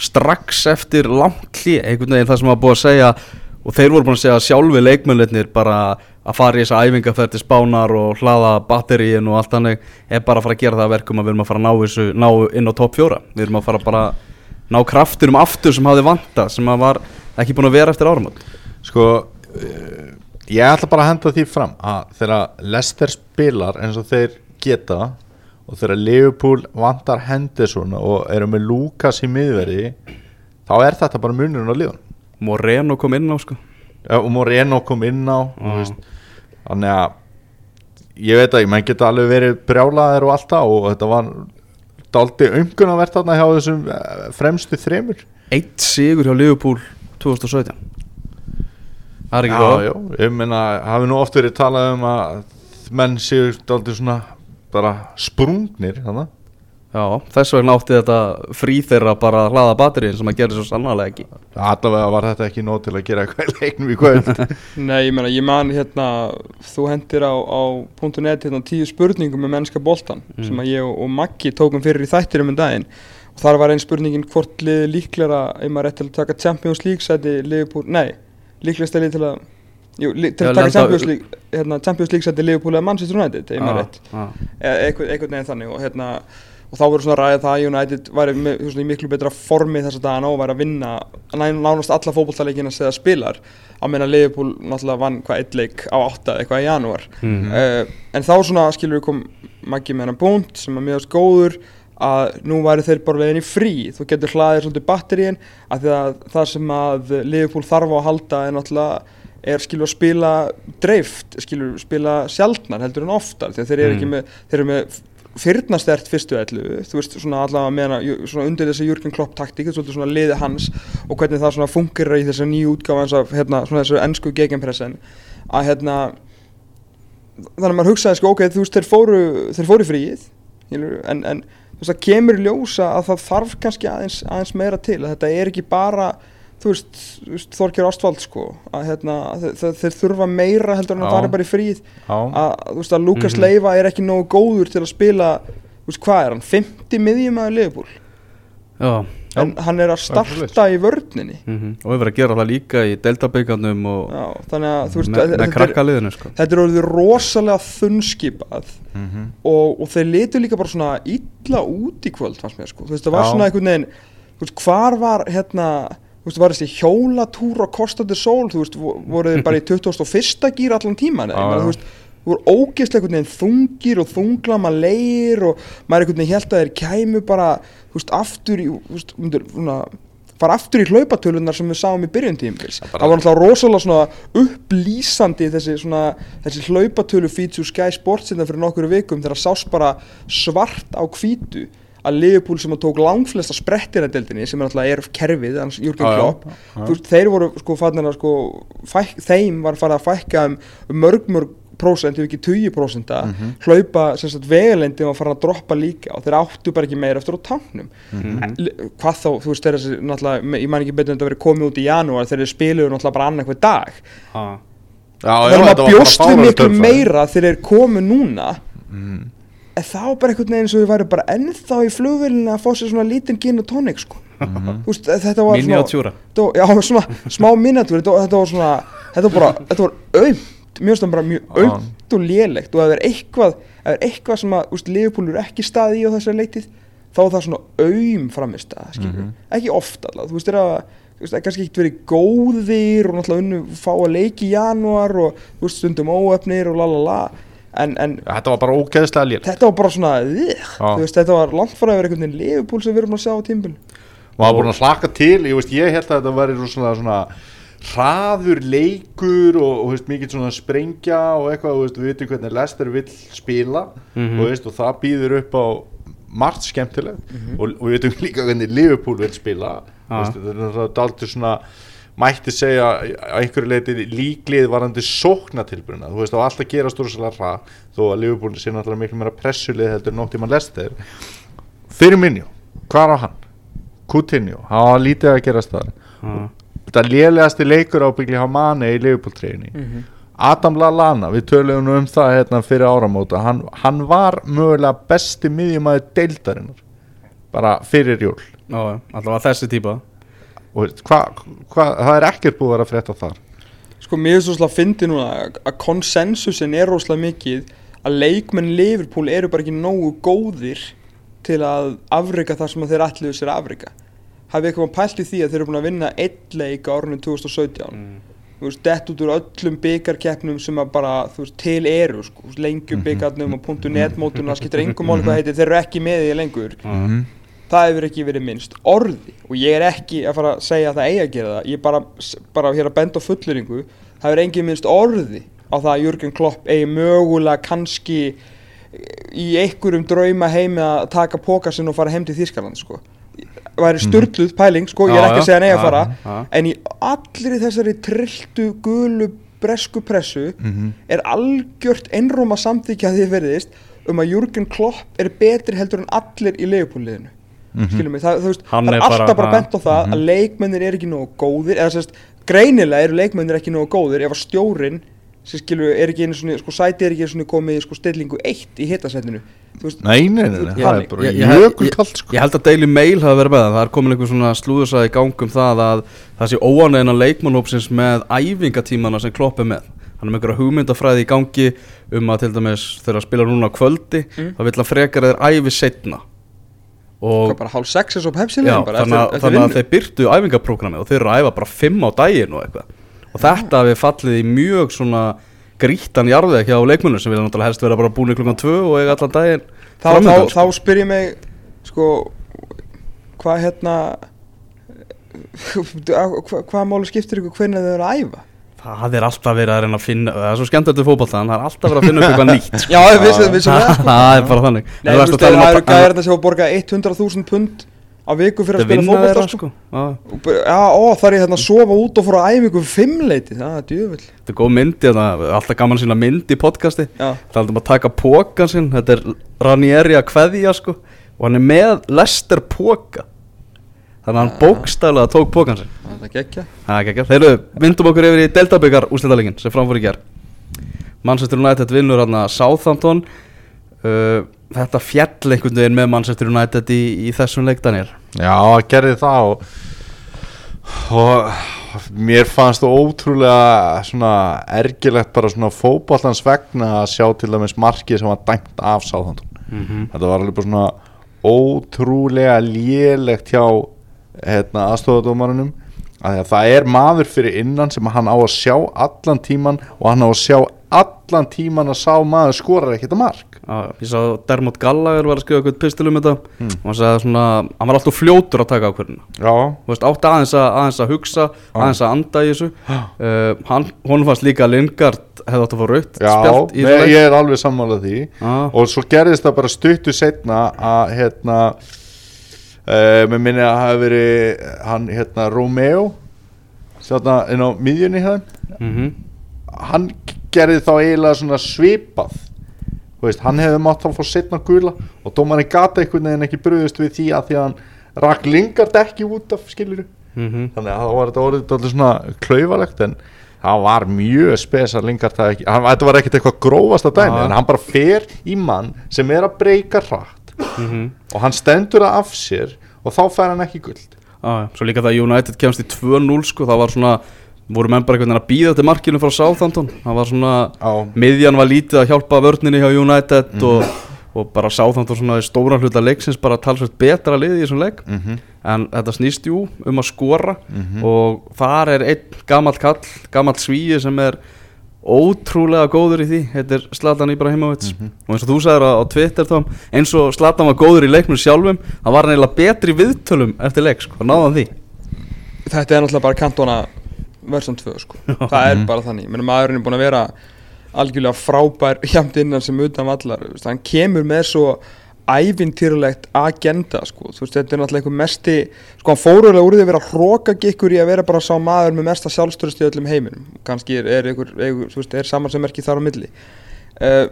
strax eftir langt hlið, einhvern veginn það sem var búið að segja. Og þeir voru búin að segja sjálfi leikmennir bara að fara í þessa æfingaferð til spánar og hlaða batteríin og allt þannig er bara að fara að gera það að verkum að við erum að fara að ná, þessu, ná inn á topp fjóra. Við erum að fara bara að ná kraftinum aftur sem hafði vantað sem að var ekki búin að vera eftir áramönd Sko uh, Ég ætla bara að henda því fram að þegar Leicester spilar eins og þeir geta og þegar Liverpool vantar Henderson og eru með Lucas í miðverði þá er þetta bara munurinn á liðan Moreno kom inn á sko. Ja, og Moreno kom inn á veist, þannig að ég veit að menn geta alveg verið brjálaðir og allt það og þetta var daldi umgunavert þarna hjá þessum eh, fremstu þremur. Eitt sigur hjá Liverpool 2017 Það er ekki góð já, ég meina, hafi nú oft verið talað um að menn séu aldrei svona bara sprungnir þannig Já, þess vegna átti þetta frí þeirra bara að hlaða batteríin sem að gera svo sannlega ekki. Allavega var þetta ekki nóg til að gera eitthvað leiknum í kvöld. Nei, ég meina, ég man hérna þú hendir á, á .net hérna tíu spurningum með mennska boltan sem að ég og, og Maggi tókum fyrir í þættinum um daginn. Og þar var einn spurningin hvort liði líklega ef maður rétt til að taka Champions League sæti Liverpool, nei, líklegast liði til að jú, til að taka Champions League hérna, Champions League sæti Liverpool eða Manchester United ef maður rétt, eitthvað, eitthvað neginn þannig og hérna og þá voru svona ræðið það að United væri með, veist, í miklu betra formi þess að dagana og væri að vinna nánast alla fótbolltaleikina sem það spilar. Á meðan að Liverpool náttúrulega vann hvað eitt leik á átta eða eitthvað í janúar. Mhm. uh, en þá svona skilur við kom Maggi með hennar búnt sem er mjög góður að nú væri þeir bara í frí. Þú getur hlaðið svolítið batteríin að að það sem að Liverpool þarf á að halda er náttúrulega er skilur að spila dreift skilur spila sjaldnar heldur en oftar að þeir eru Mm. ekki með þeir eru með fyrnastert fyrstu ellu þú veist svona allavega meðan svona undir þessi Jürgen Klopp taktík svolítið svona liði hans og hvernig það svona fungerir í þessu nýju útgáfa eins af hérna svona þessu ennsku gegenpressen að hérna þannig að maður hugsaði sko ok þú veist þeir fóru þeir fóru fríið en, en þú veist það kemur ljósa að það þarf kannski aðeins, aðeins meira til að þetta er ekki bara þú veist, Þorkjör Ástvald sko að hérna þeir, þurfa meira heldur en að Já. fara bara í fríð að þú veist að Lukas Mhm. Leiva er ekki nógu góður til að spila þú veist hvað er hann, 50 miðjum að Leifbúl Já, en hann er að það starta í vörninni mhm. og við verðum að gera það líka í deltabyggarnum og Já, þannig að þú veist með, með krakkaliðinu sko. þetta er orðið rosalega þunnskipað Mhm. og, og þeir litu líka bara svona illa út í kvöld fannst mér sko, þú veist það var Já. svona einhvern veginn þú veist hvar var hérna þú veist var þessi hjólatúr á Costa de Sol þú veist vo- voru þeir bara í 21. gýr allan tíman eða, já. þú veist þú voru ógeðslega einhvern veginn þungir og þunglama leir og maður einhvern veginn held að þeir kæmu bara þú veist aftur í þú veist, svona, fara aftur í hlaupatölunar sem við sáum í byrjun tímpils bara- það var náttúrulega rosalega svona upplýsandi þessi, svona, þessi hlaupatölu feature Sky Sports innan fyrir nokkuru vikum þegar sást bara svart á hvítu að Liverpool sem að tók langflesta sprettir að deildinni sem er náttúrulega er kerfið hans Jürgen Já, já, Klopp já. þú veist, þeir voru sko fannir að sko fæk, þeim var farið að fækka um mörg mörg prósent, ef ekki 20 prósenta Mhm. hlaupa sem sagt vegalendin var farin að droppa líka og þeir áttu bara ekki meira eftir á táknum Mhm. L- hvað þá, þú veist, þeir þessi náttúrulega, ég man ekki betur en þetta verið komið út í janúar þeir spiluðu náttúrulega bara annað hver dag ah. Já, þannig já, að þetta maður var bjóst við miklu meira þegar þeir komu núna Mhm. En þá bara einhvern veginn eins og þau væri bara ennþá í flugvélina að fá sér svona lítinn gin og tónik sko. Mhm. þú veist, þetta var svona þetta var, já, svona smá miniatúr þetta, var- þetta var svona, þetta var bara, þetta var aumt. Mjög stund bara mjög aumt og lélegt. Og ef það er eitthvað, ef það er eitthvað sem að, úst, er ekki staði í á þessari leitið þá er það svona aum framist að, Mhm. ekki oft allavega, þú veist, er að það er kannski ekkert verið góðir og náttúrulega unnu fá að leiki í janúar og veist, stundum óöfnir og lalala en, en Þetta var bara ógeðslega lél þetta var bara svona, veist, þetta var langt frá að vera einhvern veginn Liverpool sem við erum að sjá á tímbil og það var búin að slaka til ég, veist, ég held að þetta væri svona, svona hraður leikur og, og veist, mikið svona sprengja og eitthvað, og veist, við veitum hvernig Lester vill spila Mhm. og, veist, og það býður upp á margt skemmtilegt. Og, og við veitum líka hvernig Liverpool vill spila þetta er daldur svona mætti segja að einhverju leiti líklið varandi sóknatilbruna þú veist, var alltaf að gera svolítið ræð þó að Liverpool sé náttúrulega miklu meira pressulið heldur nótt í mann Lester fyrir minni, hvað á hann? Coutinho, hann var lítið að gerast það ah. þetta lélegasti leikur ábyggli á manni í Liverpool treyni Adam Lallana, við töluðum nú um það hérna fyrir áramóta, hann, hann var mögulega besti miðjumæður deildarinnar bara fyrir jól. Já, allavega þessi típa og hvað, hva, það er ekkert búið að vera að frétta þar. Sko mér er svo slag að fyndi núna að- konsensusin er rosalega mikið að leikmenn Liverpool eru bara ekki nógu góðir til að afrika það sem að þeir ætluðu sér að afrika. Hafið eitthvað pælt í því að þeir eru búin að vinna eitt leik á árunum 2017 þú veist, dett út úr öllum byggarkeppnum sem að bara, þú veist, til eru sko, lengjum byggarnum og punktu netmótuna skiptir engum máli hvað heitir, þeir eru ekki með því lengur. Mm. Það hefur ekki verið minnst orði. Og ég er ekki að fara að segja að það eigi að gera það. Ég er bara, bara hér að benda á fulleringu það hefur engin minnst orði á það að Jürgen Klopp eigi mögulega kannski í einhverjum drauma heimi að taka póka sinn og fara heim til Þískaland sko. væri störtluð pæling sko, ég er ekki að segja nei að fara. en í allri þessari trilltu gulu bresku pressu Mhm. er algjört einróma samþykja því verðist um að Jürgen Klopp er betri heldur en allir í leifupúliðinu Mhm. skilum mig, það, veist, það er, er bara- alltaf bara bent á það að leikmennir er ekki nógu góðir eða sérst, greinilega eru leikmennir ekki nógu góðir ef að stjórin skilur er ekki einu svona, sko sæti er ekki einu svona komið í sko stillingu eitt í hitasætinu þú veist, Nei, nei, nei, nei, það er bara ég- jökulkalt sko. Ég held að Daily Mail hafi verið með það Það er komin einhver svona slúðursaði í gang um það að það sé óanæðina leikmannhópsins með æfingatímana sem Klopp er með Hann er með einhverja hugmyndafræði í gangi um að til dæmis þegar að spila núna á kvöldi Mm. þá vill hann frekar þeir æfi setna og hvað bara hálf sex svo já, pepsilegin bara þannig, þannig að þeir byrtu æfingaprógrami og þeir eru að æfa bara fimm á daginn og eitthvað. Og þetta hafi fallið í mjög svona grítan jarðið ekki á leikmennur sem vilja náttúrulega helst vera bara búin í klukkan tvö og eiga allan daginn þá, þá, þá spyr ég mig sko hvað hérna hva, hvað máli skiptir ykkur hvernig þau eru að æfa Það er alltaf verið að reyna að finna Það er svo skemmt þetta fótboltan, það er alltaf verið að finna upp eitthvað nýtt. Já, við vissum við sko. Það er bara þannig. Nei, þú veist, að um það að- eru gæðarna sem hafa borgað 100.000 pund á viku fyrir að spila fótbolta sko. sko. Já, ó, það er hérna að sofa út og fóra að æfa ykkur fimmleiti. Það er djöfull. Þetta er góð myndi, þetta er alltaf gaman sína mynd í podcasti. Já, Það er alltaf að taka pókan sinn. Þetta er Ranieri að kveðja sko. Og hann er með Lester póka Þannig að hann bókstæðlega tók pókan sinn. Það er gekkja Það er ekki Þeir eru, vindum okkur yfir í Deltabyggar úrslitaleikin sem framfór í ger Manchester United vinnur hann að Southampton. Uh, Þetta fjall einhvern veginn með Manchester United í, í þessum leik Daniel. Já, gerði það og, og mér fannst það ótrúlega svona ergilegt bara svona fótballans vegna að sjá til dæmis markið sem var dæmt af sáðhandun mm -hmm. þetta var alveg bara svona ótrúlega lélegt hjá hérna, aðstofadómarunum að það er maður fyrir innan sem hann á að sjá allan tíman og hann á að sjá allan tíman að sá maður skorar ekkert að mark. Já, ég sá Dermot Gallagher var að skrifa eitthvað pistil um þetta Hmm. og hann sagði svona, hann var alltaf fljótur að taka Já, veist, átti aðeins að, aðeins að hugsa, aðeins að anda í þessu. Uh, hann, Hún fannst líka Lingard hefði átt að fá raut já spjald í þessu leik. ég er alveg sammálað því. Já. og svo gerðist það bara stuttu setna að hérna uh, með minni að hafa verið hann hérna Romeo þarna inn á miðjunni hérna Mhm. hann gerði þá eiginlega svona svipað veist, hann hefði mátt þá fá setna gula og dómarinn gata einhvern veginn ekki bröðust við því að því að hann rak Lingard ekki út af skiluru Mhm. þannig að það var þetta orðið dálítið svona klaufalegt en það var mjög spes að Lingard það ekki, hann, þetta var ekkert eitthvað grófasta dæmi Já. en hann bara fer í mann sem er að breyka hratt Mhm. og hann stendur það af sér og þá fær hann ekki guld Já, já. Svo líka það að United kemst í 2-0 sko, það var svona voru menn bara einhvern veginn að býða til markinu frá Southampton það var svona, á, miðjan var lítið að hjálpa vörninni hjá United Mhm. og, og bara Southampton svona í stóran hluta leiksins bara talsveit betra liði í þessum leik mm en þetta snýst jú um að skora Mhm. og þar er einn gamall kall, gamall svíi sem er ótrúlega góður í því. Þetta er Zlatan Ibrahimovic. Mhm. og eins og þú sagðir á, Twitter Tom, eins og Zlatan var góður í leiknum sjálfum hann var neila betri viðtölum eftir leik sko, náðan því? Þetta er náttúrulega bara kantona versum 2 sko. Það er bara þannig. Menni, Maðurinn er búin að vera algjörlega frábær Hjamt innan sem utan vallar. Hann kemur með svo ævintýrulegt agenda sko. Þú veist, Þetta er náttúrulega einhver mesti sko, Hann fórulega úr því að vera hrókagikkur í að vera bara sá maður með mesta sjálfstörust í öllum heiminum Kannski er, er, einhver, einhver, þú veist, er saman sem merki þar á milli uh,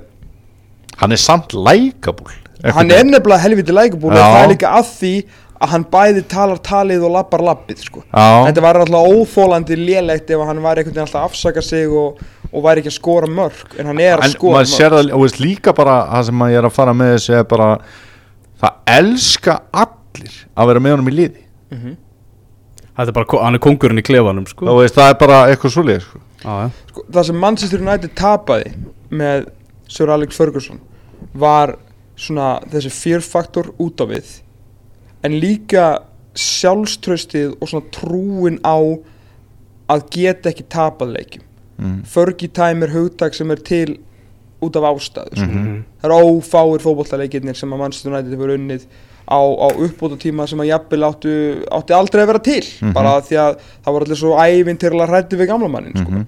hann er samt lækabúl Hann er nefnilega helviti lækubúl og það er líka að því að hann bæði talar talið og lappar lappið sko. Já. Þetta var alltaf óþólandi lélegt ef hann var einhvern veginn alltaf að afsaka sig og, og væri ekki að skora mörg en hann er að en skora maður sér það og veist, líka bara það sem ég er að fara með þessu er bara það elska allir að vera með honum í liði Mhm. þetta er bara, hann er kongurinn í klefanum sko. veist, það er bara eitthvað svoleið sko. Já, já. sko, Það sem Manchester United tapaði með Sir Alex Ferguson var svona þessi fyrrfaktor út á við en líka sjálfströstið og svona trúin á að geta ekki tapað leikjum mm. Fergie time er hugtak sem er til út af ástæðu sko. Mhm. það eru ófáir fótbollaleikirnir sem að Manchester United hefur unnið á, á uppbóta tíma sem að jafnvel áttu, átti aldrei að vera til Mhm. bara því að það var allir svo ævintýrlega hrætti við gamla mannin sko. Mhm.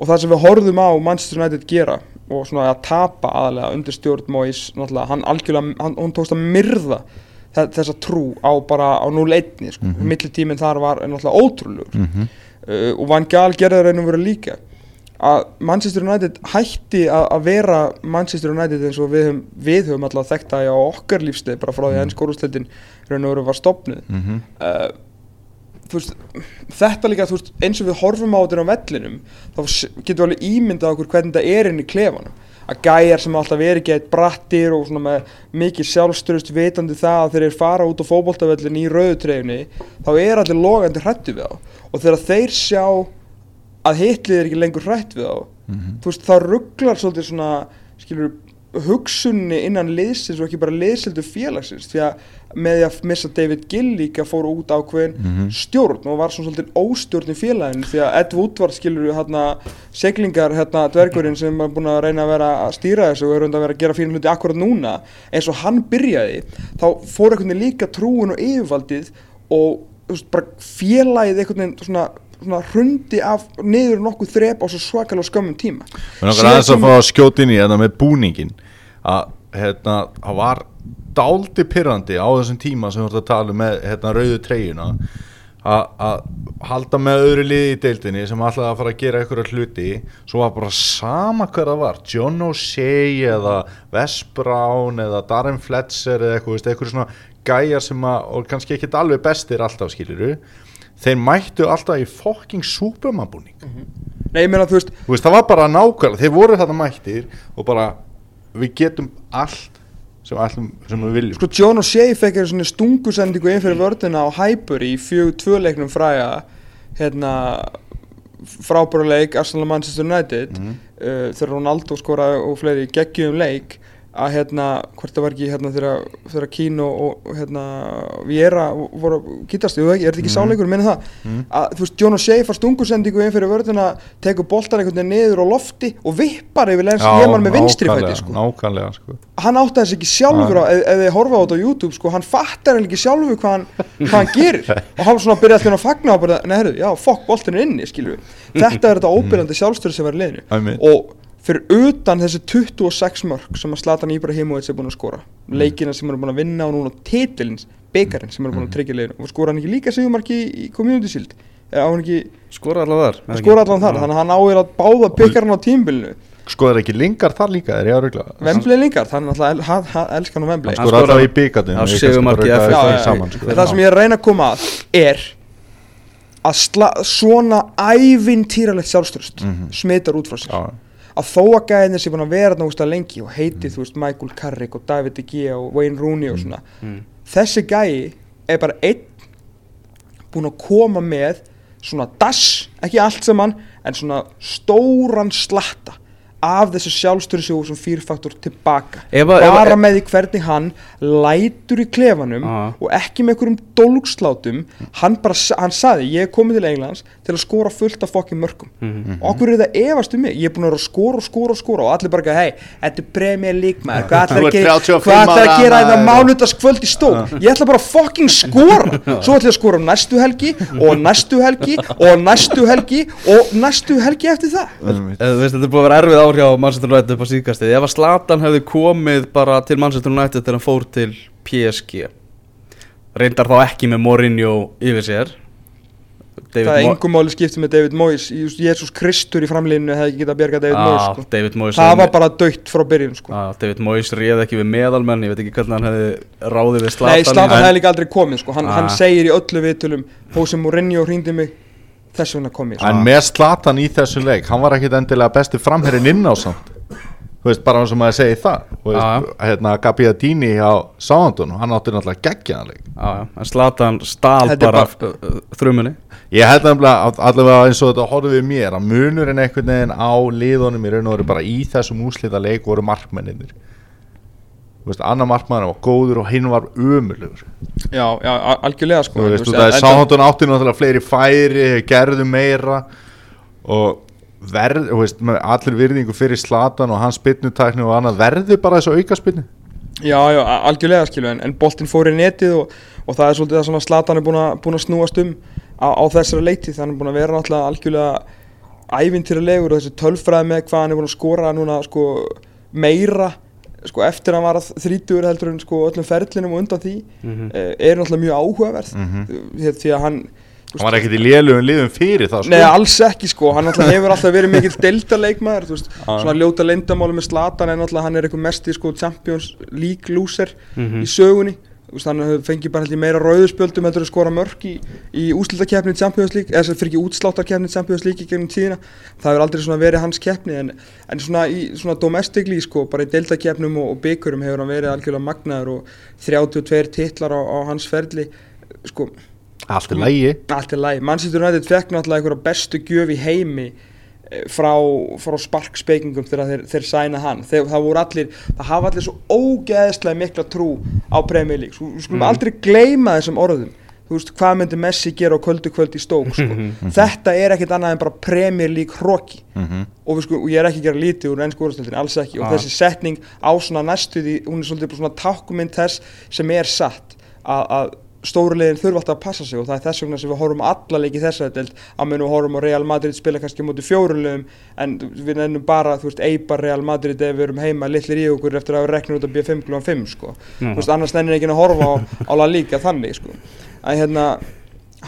og það sem við horfðum á Manchester United gera og svona að tapa aðalega undir stjórn Mois náttúrulega, hann algjörlega, hann, hún tókst að myrða þe- þessa trú á bara á 0-1 sko. Mhm. millitíminn þar var náttúrulega ótrúlegur Mm uh, og Van Gaal gerði það reynum vera líka að Manchester United hætti að að vera Manchester United eins og við höfum, við höfum alltaf þekkt það á okkar lífsleið bara frá því að ennsk úrúsleitin reynum vera var stopnuð -hmm. uh, þú veist, þetta líka veist, eins og við horfum á þetta á vellinum þá getum við alveg ímyndað okkur hvernig þetta er inn í klefanum. Að gæjar sem alltaf verið ekki eitt brattir og svona með mikið sjálfstörust vitandi það að þeir eru fara út á fótboltavellin í rauðutreyfni þá er allir logandi hrættu við þá. Og þegar þeir sjá að hitlið er ekki lengur hrætt við þá þú veist, þá rugglar svolítið svona skilur hugsunni innan liðsins og ekki bara liðsildu félagsins því að með því að missa David Gill líka fór út ákveðin Mhm. stjórn og var svona svolítið óstjórn í félaginu því að Ed Woodward skilur hérna seglingar hérna dvergurinn sem er búin að reyna að vera að stýra þessu og er reynd að vera að gera fín hluti akkurat núna eins og hann byrjaði þá fór veginn líka trúin og yfirvaldið og veist, bara félagið svona svona hrundi af niður nokkuð þrep á svo svakalega skömmum tíma. Mér Síðan aðeins að fá að skjóta inn í þetta með búningin að hérna, það var dáldi pyrrandi á þessum tíma sem við vorum að tala um með hérna, rauðu treyjuna. Að að halda með öðru liði í deildinni sem alltaf að fara að gera einhverja hluti. Svo var bara sama hver það var John O'Shea eða Wes Brown eða Darren Fletcher eða eitthvað, eitthvað svona gæjar sem að, og kannski ekki alveg bestir alltaf skiliru þeir mættu alltaf í fucking Superman búning Nei, ég meina þú veist, Þú veist, það var bara nákvæmlega, þeir voru þarna mættir og bara, við getum allt sem, allum, sem við viljum. Sko John O'Shea fekk einu svona stungusendingu inn fyrir vördina á Hyper í fjög tvö leiknum fræga hérna frábæra leik Arsenal og Manchester United. Mhm. uh, þegar Ronaldo skoraði og fleiri geggjum leik að hérna, hvort það var ekki hérna þegar, Kín og, hérna Viera voru að kýtast, ég veit ekki, er þetta ekki Mhm. sáleikur, minni það? Mhm. að þú veist, John O'Shea far stungusendingu inn fyrir vörðina tekur boltan einhvern veginn niður á lofti og vippar yfir lensi ég með vinstri fæti sko. Nákvæmlega, sko. Hann átti þess ekki sjálfur á, ef, þið horfa á þetta á YouTube sko, hann fattar hann ekki sjálfur hvað hann, hvað hann gerir. Og hann svona byrjaði alltaf að fagna og bara, herru, já, fokk, boltin er inni við, þetta er þetta óbyrjandi sjálfstöður sem í liðinu. Og fyrir utan þessi 26 mörg sem að Zlatan Ibrahimovic er búin að skora. Leikina sem hann er búin að vinna og núna titilins, byggarinn sem hann er búin að tryggja liðinu. Og skora hann ekki líka sigumarki í, í Community Shield? Eða á hann ekki, Skora allavega þar hann skora allan þar þannig að hann áður að báða byggarinn á tímbilinu Sko er ekki lingar þar líka, er ég að rugla? Vembley líka, þannig að hann, elskar hann á Vembley Hann skorar- alltaf í það já. sko. Það sem ég er að reyna að koma að er að svona ævintýralegt sjálfströst smitar út frá sér. Já, að þó að gæðinir sé búin að vera náttúrulega lengi og heiti þú veist Michael Carrick og David De Gea og Wayne Rooney og svona Mm. þessi gæi er bara einn búin að koma með svona dass, ekki allt saman en svona stóran slatta af þessu sjálfstyrðsjóðu sem fyrfaktor tilbaka. Ef að- ef að- bara með því hvernig hann lætur í klefanum Ah. og ekki með einhverjum dólgslátum hann bara, hann saði ég er komið til Englands til að skora fullt af fokkin mörgum Mhm. og okkur er það efast um mig. Ég er búin að skora og skora og skora og allir bara, hei, þetta er Premier League maður. Hvað ætlar að gera 35 hvað ætlar að gera þetta maður. mánudagskvöld í stók ég ætla bara að fokkin skora. Svo ætla ég að skora um næstu helgi og næstu helgi og næstu helgi og næstu helgi að ár hjá Manchester United upp á síðkastið Ef að Zlatan hefði komið bara til Manchester United þegar hann fór til PSG Reyndar þá ekki með Mourinho yfir sér David það er engum máli skiptið með David Moyes Jésús Kristur í framlínu hefði ekki getað bjargað David Ah, Moyes sko. David Moyes það var bara dögt frá byrjun sko. ah, David Moyes réð ekki við meðalmenn Ég veit ekki hvernig hann hefði ráðið við Zlatan Nei, Slatan í- hefði líka aldrei komið sko. hann, Ah. hann segir í öllu viðtölum Hósi Mourinho hringdi mig þess vegna kom ég sko. En með Slatan í þessu leik Hann var ekkit endilega besti framherrin inn á samt. Þú veist, bara eins og maður segi það. Þú veist, hérna Gabiadini á Sáhandun Hann átti náttúrulega geggjaðanleik Já, já, en Zlatan stál bara bara- uh, uh, þrumunni. Ég held nefnilega að- allavega eins og þetta horfið við mér að munurinn einhvern veginn á liðunum í raun og veru bara í þessum úslita leik voru markmenninir annar markmann var góður og hinn var ömurlegur. Já, já, al- algjörlega sko. Þú veist, þú veist, Sáhandun átti náttúrulega fleiri færi, gerðu meira og verð, þú veist, með allir virðingu fyrir Slatan og hans bytnutækni og annað verður bara þessu aukaspinnu Já, já, a- algjörlega skilu en, en boltinn fór í netið og, og það er svolítið það sem að Slatan er búin að, búin að snúast um á, á þessari leikti þannig búin að vera náttúrulega algjörlega ævintýralegur og þessi tölfræði með hvað hann er búin að skora núna sko meira sko eftir að hann var að þrítugur heldur en sko öllum ferlinum og undan því Mhm. eh, er náttúrulega mjög áhugaverð Mhm. því, því að hann Hann var ekkert í lélugum liðum fyrir það, sko Nei, alls ekki sko, hann alltaf hefur alltaf verið mikill deildarleikmaður, þú veist, svona ljóta leyndamáli með Zlatan en alltaf hann er eitthvað mesti sko Champions League loser Mhm. í sögunni, veist, hann hefur fengið bara meira rauðspjöldum heldur að skora mörk í, í Champions League, eða sem fyrir ekki útsláttarkeppni Champions League í gegnum tíðina, það hefur aldrei verið hans keppni en, en svona í svona domestically sko, bara í deildarkeppnum og, og byggurum hefur hann verið algjörlega magnaður og 32 titlar á, á hans ferli, sko, Allt er lægi allt er læg Manchester United fekk náttúrulega einhverja bestu gjöf í heimi frá, frá sparkspekingum þegar þeir, þeir sæna hann þeir, það voru allir, það hafa allir svo ógeðslega mikla trú á Premier League Svo, við skulum Mhm. aldrei gleyma þessum orðum þú veist, hvað myndi Messi gera á kvöldu kvöld í stók sko. þetta er ekkit annað en bara Premier League hroki Mhm. og, við skulum, og ég er ekki að gera lítið úr ennsku úrstöldin, alls ekki og Ah. þessi setning á svona næstu því, hún er svolítið svona tákumynd þess sem er satt að, að stóru liðin þurfa alltaf að passa sig og það er þess vegna sem við horfum alla leiki þessari deild að menn við horfum á Real Madrid spila kannski móti fjórulegum en við nefnum bara, þú veist, eipa Real Madrid ef við erum heima litlir í okkur eftir að við reknum út að býja 5 kl. 5 sko. þú veist, annars nennir ekki að horfa á, á La Liga þannig sko. en hérna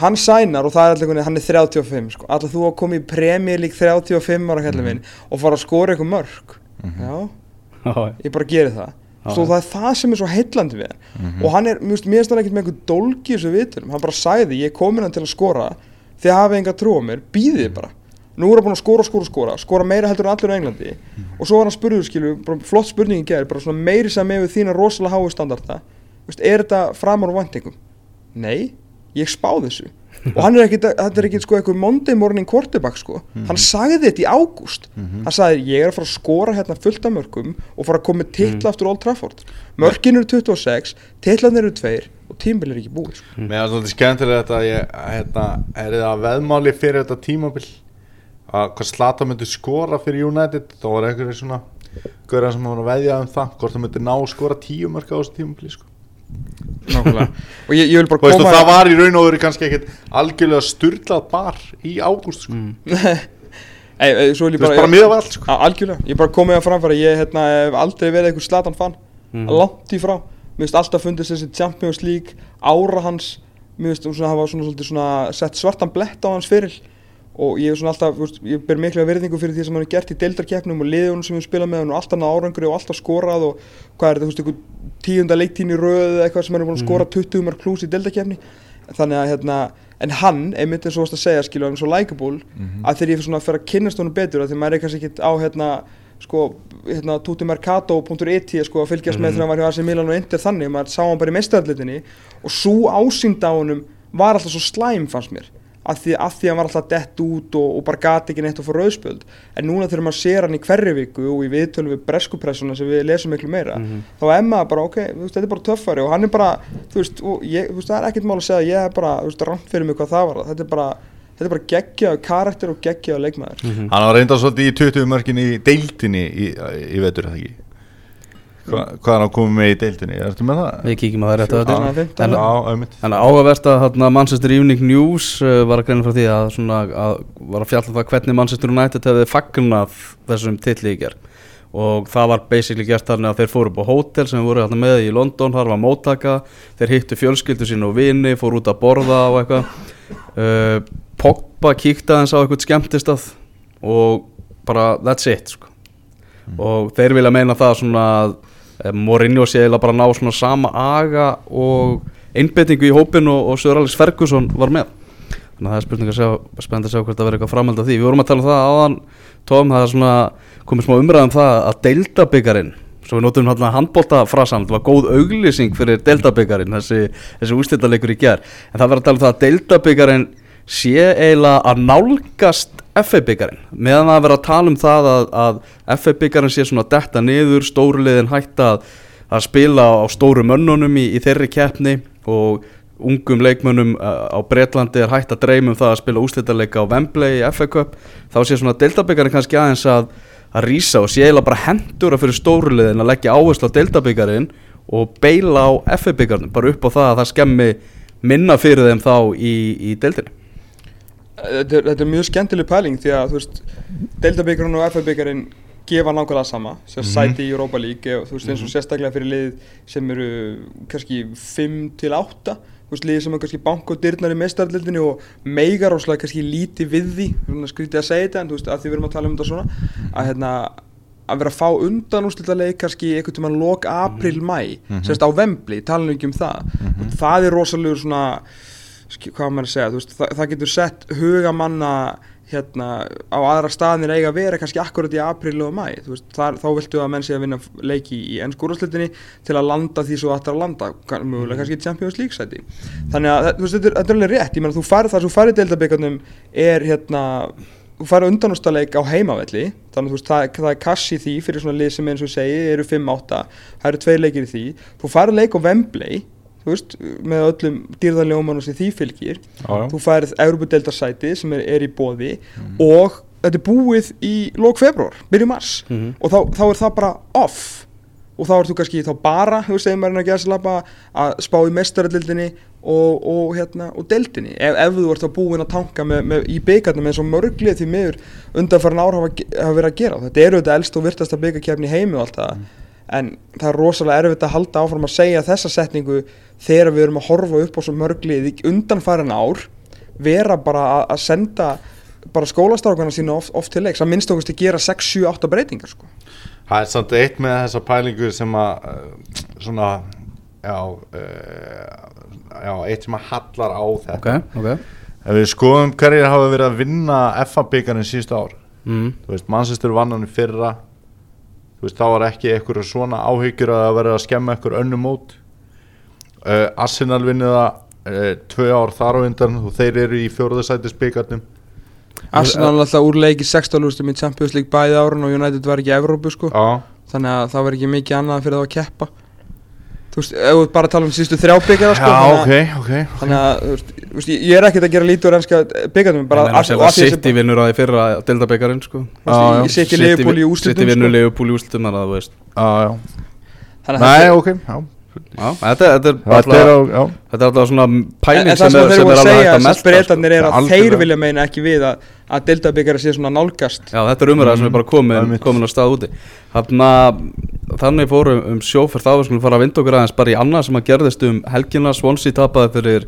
hann sænar og það er alltaf hvernig hann er 35 sko. alltaf þú að koma í League 35 ára kallið minn og fara að skora eitthvað mörg já, Já, ég bara geri það. Svo það er það sem er svo heillandi við hann. Og hann er, mér finnst- hann ekkert með einhver dólgi í þessu vitunum, hann bara sagði ég komin hann til að skora. Þið hafið enga trú á mér, býðið bara. Nú er hann búin að skora, skora, skora, skora meira heldur en allir á Englandi. Og svo var hann spurður skilu, bara flott spurningi gerð, bara svona meiri sem við þína rosalega háu standarda. Vist, er þetta framar og væntingum? Nei, ég spáði þessu og hann er ekkit, þetta er ekkit sko eitthvað Monday morning quarterback sko. Hann sagði þetta í ágúst. Hann sagði ég er að fara að skora hérna fullt af mörgum og fara að koma með titla aftur Old Trafford. Mörgin eru 26, titlan eru 2 og tímbil er ekki búið sko. Mér er svolítið skemmtilegt að ég hérna, er það veðmáli fyrir þetta tímabil? Að hvað Slata myndi skora fyrir United? Þá var einhverju svona Gauðar sem var að veðja um það hvort það myndi ná að skora tíu mörg á þessu tímabili sko. Nákvæmlega. Og ég, ég vil bara koma það var í raun og veru kannski ekkit algjörlega sturlað bar í ágúst sko. ei, ei, svo vil ég Þú veist, bara, bara miða var allt sko. Á, algjörlega, ég bara komið að framfæra ég hérna, hef aldrei verið einhver slatan fann Mhm. langt í frá, mér finnst alltaf fundist þessi Champions League, ára hans mér finnst svona hafa svona, svolítið svona sett svartan blett á hans fyrir og ég er svona alltaf, veist, ég ber mikla verðingu fyrir því sem hann er gert í deildarkeppnum og liðunum sem við spila með hann og alltaf náða árangri og alltaf skorað og hvað er þetta, þú veist, einhver tíunda leiktín í röð eða eitthvað sem hann er búin að skora 20 mark klús í deildarkeppni. Þannig að hérna, en hann, einmitt eins og þú varst að segja, skilur, hann er svo likeable að þegar ég fyrir svona að fyrir að kynnast honum betur að því maður er kannski ekkit á hérna sko, hérna, tutimercato.it sko, að fylgjast með þegar hann var hjá AC Milan og Inter þannig, maður sá hann bara í meistarallitinni og svo ásýnd á honum var alltaf svo slæm fannst mér að því að því hann var alltaf dett út og, og bara gati ekki neitt og fór rauðspöld en núna þegar maður sér hann í hverri viku og í viðtölu við breskupressuna sem við lesum miklu meira þá er maður bara ok, veist, þetta er bara töffari og hann er bara, þú veist, og ég, þú veist það er ekkert mál að segja, ég er bara, þú veist, rangt fyrir mig hvað það var. Þetta er bara, þetta er bara geggjaðu karakter og geggjaðu leikmaður. Hann var reynda svolítið í 20 mörgin í deildinni í, í vetur, er það ekki? Hva, hvað er hann komið með í deildinni? Ertu með það? Við kíkjum að það. En- Já, auðvitað Þannig að áhugavert að Manchester Evening News uh, var að greina frá því að, svona, að var að fjalla um það hvernig Manchester United hefði fagnað þessum titli í ger og það var basically gert þannig að þeir fóru upp á hótel sem voru hérna með í London, þar var móttaka þeir hittu fjölskyldu sín og vini fóru út að borða og eitthvað uh, Pogba kíkti aðeins á eitthvað skemmtistað og bara that's it sko. og þeir vilja meina það svona að Mourinho sé eiginlega bara að ná svona sama aga og einbetningu í hópin og, og Sör Alex Ferguson var með. Þannig að það er spurning að sjá, spennandi að sjá hvort það verður eitthvað framhald af því. Við vorum að tala um það áðan Tom, það er svona komið smá umræðum það að deildabyggarinn svo við notum hérna handbóltafrasan það var góð auglýsing fyrir deildabyggarinn þessi, þessi úrstildalegur í ger en það verður að tala um það að deildabyggarinn sé eiginlega að nálgast FA byggarinn, meðan það verður að tala um það að, að FA byggarinn sé svona detta niður, stóruliðin hætta að, að spila á stóru mönnunum í, í þeirri keppni og ungum leikmönnum uh, á Bretlandi er hægt að dreyma um það að spila úslítaleika á Wembley í Cup þá sé svona deildabyggarinn kannski aðeins að, að rísa og sé eiginlega bara hendur að fyrir stóruliðin að leggja áherslu á deildabyggarinn og beila á FA byggarinn bara upp á það að það skemmi minna fyrir þeim þá í, í deildinni þetta er, þetta er mjög skemmtileg pæling því að þú veist Deildabyggarinn og FA-byggarinn gefa nákvæmlega sama sem Mhm. sæti í Europa League og þú veist eins og sérstaklega fyrir lið sem eru kannski 5 til 8 þú veist lið sem er kannski bank og dyrnar í mestarlildinni og meigar óslega kannski líti við því svona skrítið að segja þetta en þú veist að því við erum að tala um þetta svona að hérna að vera að fá undan úrslitaleik kannski einhvern tímann lok april, mæ Mhm. sérst á Vembli, tala nú ekki um það og það er rosalegur svona hvað maður að segja, veist, það, það getur sett hugamanna hérna á aðra staðnir eiga að vera kannski akkurat í apríl og mæ, veist, þar, þá viltu að menn sé að vinna leiki í ennskúraslitinni til að landa því svo er að landa kann- mögulega kannski í Champions League sæti. Þannig að veist, þetta er, þetta er alveg rétt. Ég meina þú farið þar þú farið deildabyggarnum er hérna þú farið undanústaleik á heimavelli þannig að veist, það, það er kassi því fyrir svona lið sem eins og segi eru 5-8 það eru tveir leikir í því. Þú farið leik á Wembley þú veist, með öllum dýrðarljómanum sem því fylgir já. þú færið Európa-deltarsæti sem er, er í bóði og þetta er búið í lók februar, byrju mars Mhm. og þá, þá er það bara off og þá ert þú kannski þá bara, þú veist, maður að gæsa að spá í mestarallildinni og, og, hérna, og deildinni ef, ef þú ert þá búinn að tanka með, með, í byggarnum eins og mörglið því miður undanfæran ár hafa, hafa verið að gera þetta eru þetta elst og virtasta byggarkefni í heimi og allt það Mm. En það er rosalega erfitt að halda áfram að segja þessa setningu þegar við erum að horfa upp á svo mörglið í undanfæran ár vera bara að, að senda bara skólastrákana sína oft, oft til leiks að minnst okkur til að gera 6, 7, 8 breytingar sko. Það er samt eitt með þessa pælingu sem að uh, svona já, uh, já eitt sem að hallar á þetta Ok, ok Ef við skoðum hverjir hafa verið að vinna FA byggarinn síðustu ár mm. Þú veist, Manchester vann hann í fyrra veist, þá var ekki eitthvað svona áhyggjur að verið að skemma eitthvað önnu mót. Uh, Arsenal vinnið það uh, tvö ár þar á undan og þeir eru í fjóruðasætis byggarnum Arsenal alltaf úrleiki 16 lústum í Champions League bæði árun og United var ekki Evrópu sko. Þannig að það var ekki mikið annað fyrir það að keppa þú veist, ef við bara tala um sístu þrjá byggara sko, já ok, ok þannig að þú veist, þú veist, ég- er ekkert að gera lítið úr ennska byggarnum bara að- því að City vinnur að því fyrra sko. Þú veist, Já, ég sé ekki Leopold í úrslitum City vinnur sko. Leopold í úrslitum þannig að þú veist. Já, já. Nei, ok, Já, þetta, þetta er Þetta er alltaf á, já. Þetta er alltaf svona pæling sem sem er, þeir er að alveg hægt að þess að melta breytanir er að þeir vilja meina ekki við að, að deltabyggara sé svona nálgast. Já, þetta er umræða sem er bara komin, mitt. komin á stað úti. Þannig þannig fórum um sjóferð þá við skulum fara að vinda okkur aðeins bara í annað sem að gerðist um helgina. Swansea tapaði fyrir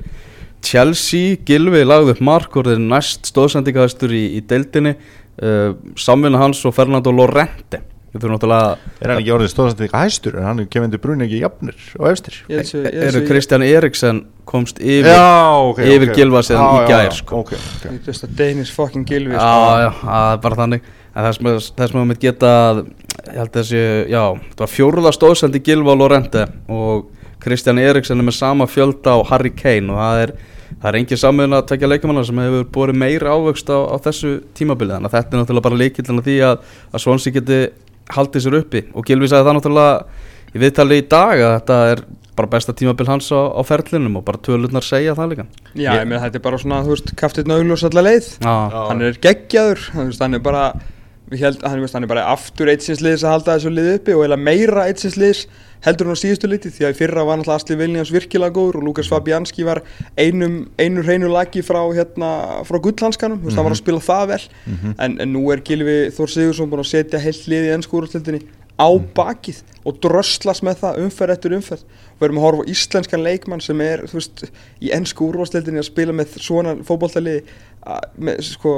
Chelsea. Gilvi lagði upp mark og er næst stóðsendingaðistur í, í deildinni. Uh, samvinna hans og Fernando Lorente Við þurfum náttúrulega Er hann ekki orðið stóðsandi eitthvað hæstur En hann er kemindi brún ekki jafnir og efstir eru Kristján Eriksen komst yfir Já, ok yfir ok. Gylfa síðan Já, í já, gær, já, sko. Ok, ok veist að Danish fucking Gilvi Já, sko. já, það er bara þannig En þess með, þess með mitt geta að, Ég held þessi, já Það var fjóruða stóðsendi Gilva og Lorente Og Kristján Eriksen er með sama fjölda á Harry Kane Og það er, það er engin samöðun að tekja leikamanna Sem hefur borið meira ávöxt á, á þessu tímabili Þannig að þetta er náttúrulega bara líkildin að því að, að Swansea geti haldið sér uppi. Og Gilvi sagði það náttúrulega í viðtali í dag Að þetta er bara besta tímabil hans á, á ferlinum Og bara tölurnar segja það líka. Já, ég meina þetta er bara svona, þú veist, kaftið nöglus allar leið. Já, Já. hann er geggjaður þú veist, hann er bara við held, hann, hann er bara aftur eitsinsliðs að halda þessu lið uppi og eða meira eitsinsliðs heldur hann á síðustu liti því að fyrra var náttúrulega Asli Vilnians virkilega góður og Lukas Fabianski var einum, einu hreinu lagi frá, hérna, frá gullhanskanum, þú veist, hann var að spila það vel. En, en nú er Gilvi Þór Sigursson búin að setja heilt lið í ennskúrústildinni á bakið og dröslast með það umferð eftir umferð. Við erum að horfa á íslenskan leikmann sem er veist, í ennsku úrvastildinni að spila með svona fótballtaliði með sko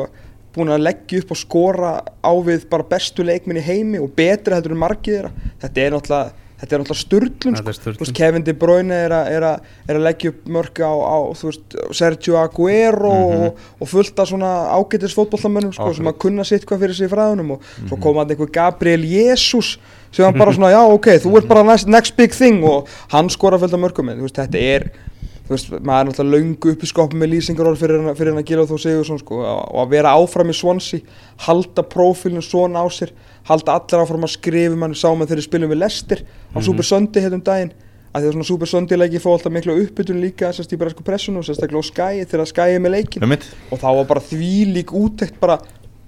búin að leggja upp og skora á við bara bestu leikminn í heimi og heldur en margið þeirra. Þetta er náttúrulega Þetta er sturglun Þetta sko. Kevin De Bruyne er að, er að, er að leggja upp mörg á, á veist, Sergio Aguero og, og fullt af svona ágætis fótbollamönnum sko, sem að kunna sitt hvað fyrir sig í fræðunum og svo kom hann einhver Gabriel Jesus sem hann bara svona, já ok, þú ert bara next, next big thing og hann skora fullt af mörgum en þetta er þú veist, maður er náttúrulega löngu upp í skopum með lýsingar fyrir, hann- fyrir hann að gila þó Sigursson sko, og að vera áfram í Swansea halda prófílinn svona á sér halda allir áfram að skrifa mann sá með þeirri spilum við Lester á Super Sunday hérna um daginn. Að því að svona Super Sunday leiki fá alltaf miklu uppbytun líka sérst í bara sko pressunum, sérstaklega á Sky þegar Sky er með leikin og þá var bara þvílík úttekt bara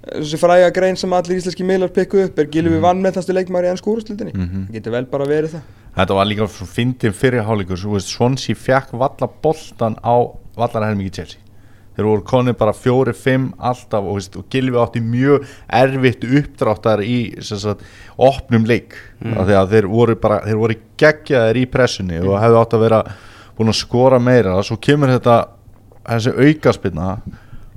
þessi fræga grein sem allir íslenski miðlar pikku upp er Gilvi mm. vannmettnastu leikmaður í ennsku úrstildinni Mhm. það getur vel bara verið það. Þetta var líka svo fyndin fyrirháleikur. Svo veist, Swansea fekk valla boltan á vallarhelmingi Chelsea. Þeir voru konið bara fjóri, fimm alltaf og, veist, og Gilvi átti mjög erfitt uppdráttar í sem sagt, opnum leik. Mm. því að þeir voru bara, þeir voru geggjaðir í pressunni og hefðu átt að vera búin að skora meira. Og svo kemur þetta þessi aukaspinna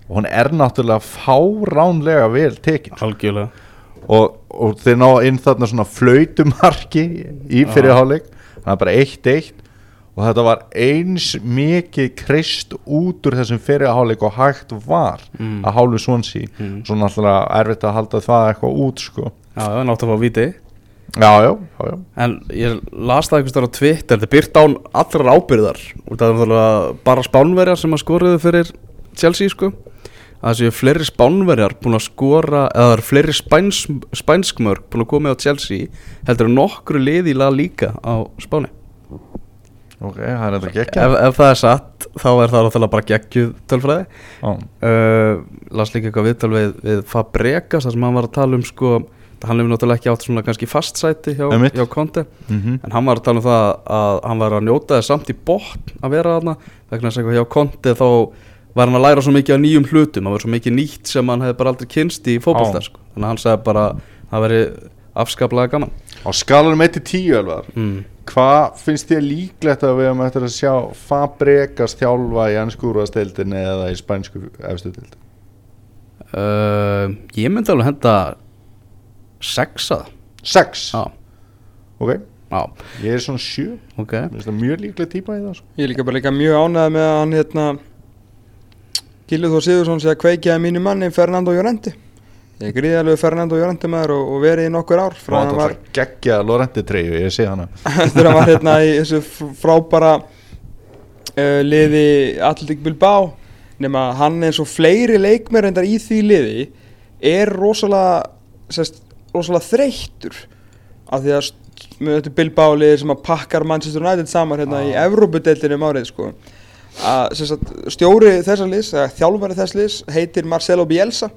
og hún er náttúrulega fáránlega vel tekin algjörlega. Og, og þeir ná inn þarna svona flautumarki í fyrirháleik það er bara 1-1 og þetta var eins mikið krist út úr þessum fyrirháleik og hægt var Mm. að hálfu svonsi Mm. svo náttúrulega erfitt að halda það eitthvað út sko. Já, já, nátt að fá viti já, já, já, já. En ég las það einhvers þar á Twitter Þetta er byrt án allrar ábyrðar Og það er náttúrulega bara spánverjar sem að skoruðu fyrir Chelsea sko að það séu fleiri spánverjar búin að skora eða það eru fleiri spæns, spænskmörk búin að koma á Chelsea heldur en nokkru lið í lag líka á Spáni. Ok, það er þetta geggja ef, ef það er satt þá er það náttúrulega bara geggjuð tölfræði. Uh, las líka eitthvað viðtal við, við Fabregas þar sem hann var að tala um sko hann hefur náttúrulega ekki átt svona kannski fast sæti hjá, hjá Conte Mhm. en hann var að tala um það að hann var að njóta þess samt í botn að vera þarna. Vegna þess að hjá Conte þá var hann að læra svo mikið af nýjum hlutum það var svo mikið nýtt sem hann hefði bara aldrei kynst í fótbolta Já. sko. þannig að hann sagði bara að það veri afskaplega gaman Á skalanum 1-10 Elvar mm. Hvað finnst þér líklegt að við höfum eftir að sjá Fabregas þjálfa í ennskúruasteildinni eða í spænsku efstu deildinni? uh, ég myndi alveg henda sexa 6? já, Ok, já, ég er svona 7 ok Mér finnst það mjög líklega típa í það sko. Ég er líka bara líka mjög ánægð með að hann hérna Gildur Þór Sigursson sé að kveikja mínu manni Fernando Llorente. Ég er gríðalegu Fernando Llorente maður og, og verið í nokkur ár frá hann var, það geggja Lorenti treyju, ég sé hana. Eftir að hann var hérna í þessu fr- frábara uh, liði Atletic Bilbao nema hann eins og fleiri leikmer endar í því liði er rosalega sest, rosalega þreyttur af því að með þetta Bilbao liði sem að pakkar Manchester United saman hérna í Evrópudeildinu um árið sko að sagt, stjóri þessa liðs þjálfari þess liðs heitir Marcelo Bielsa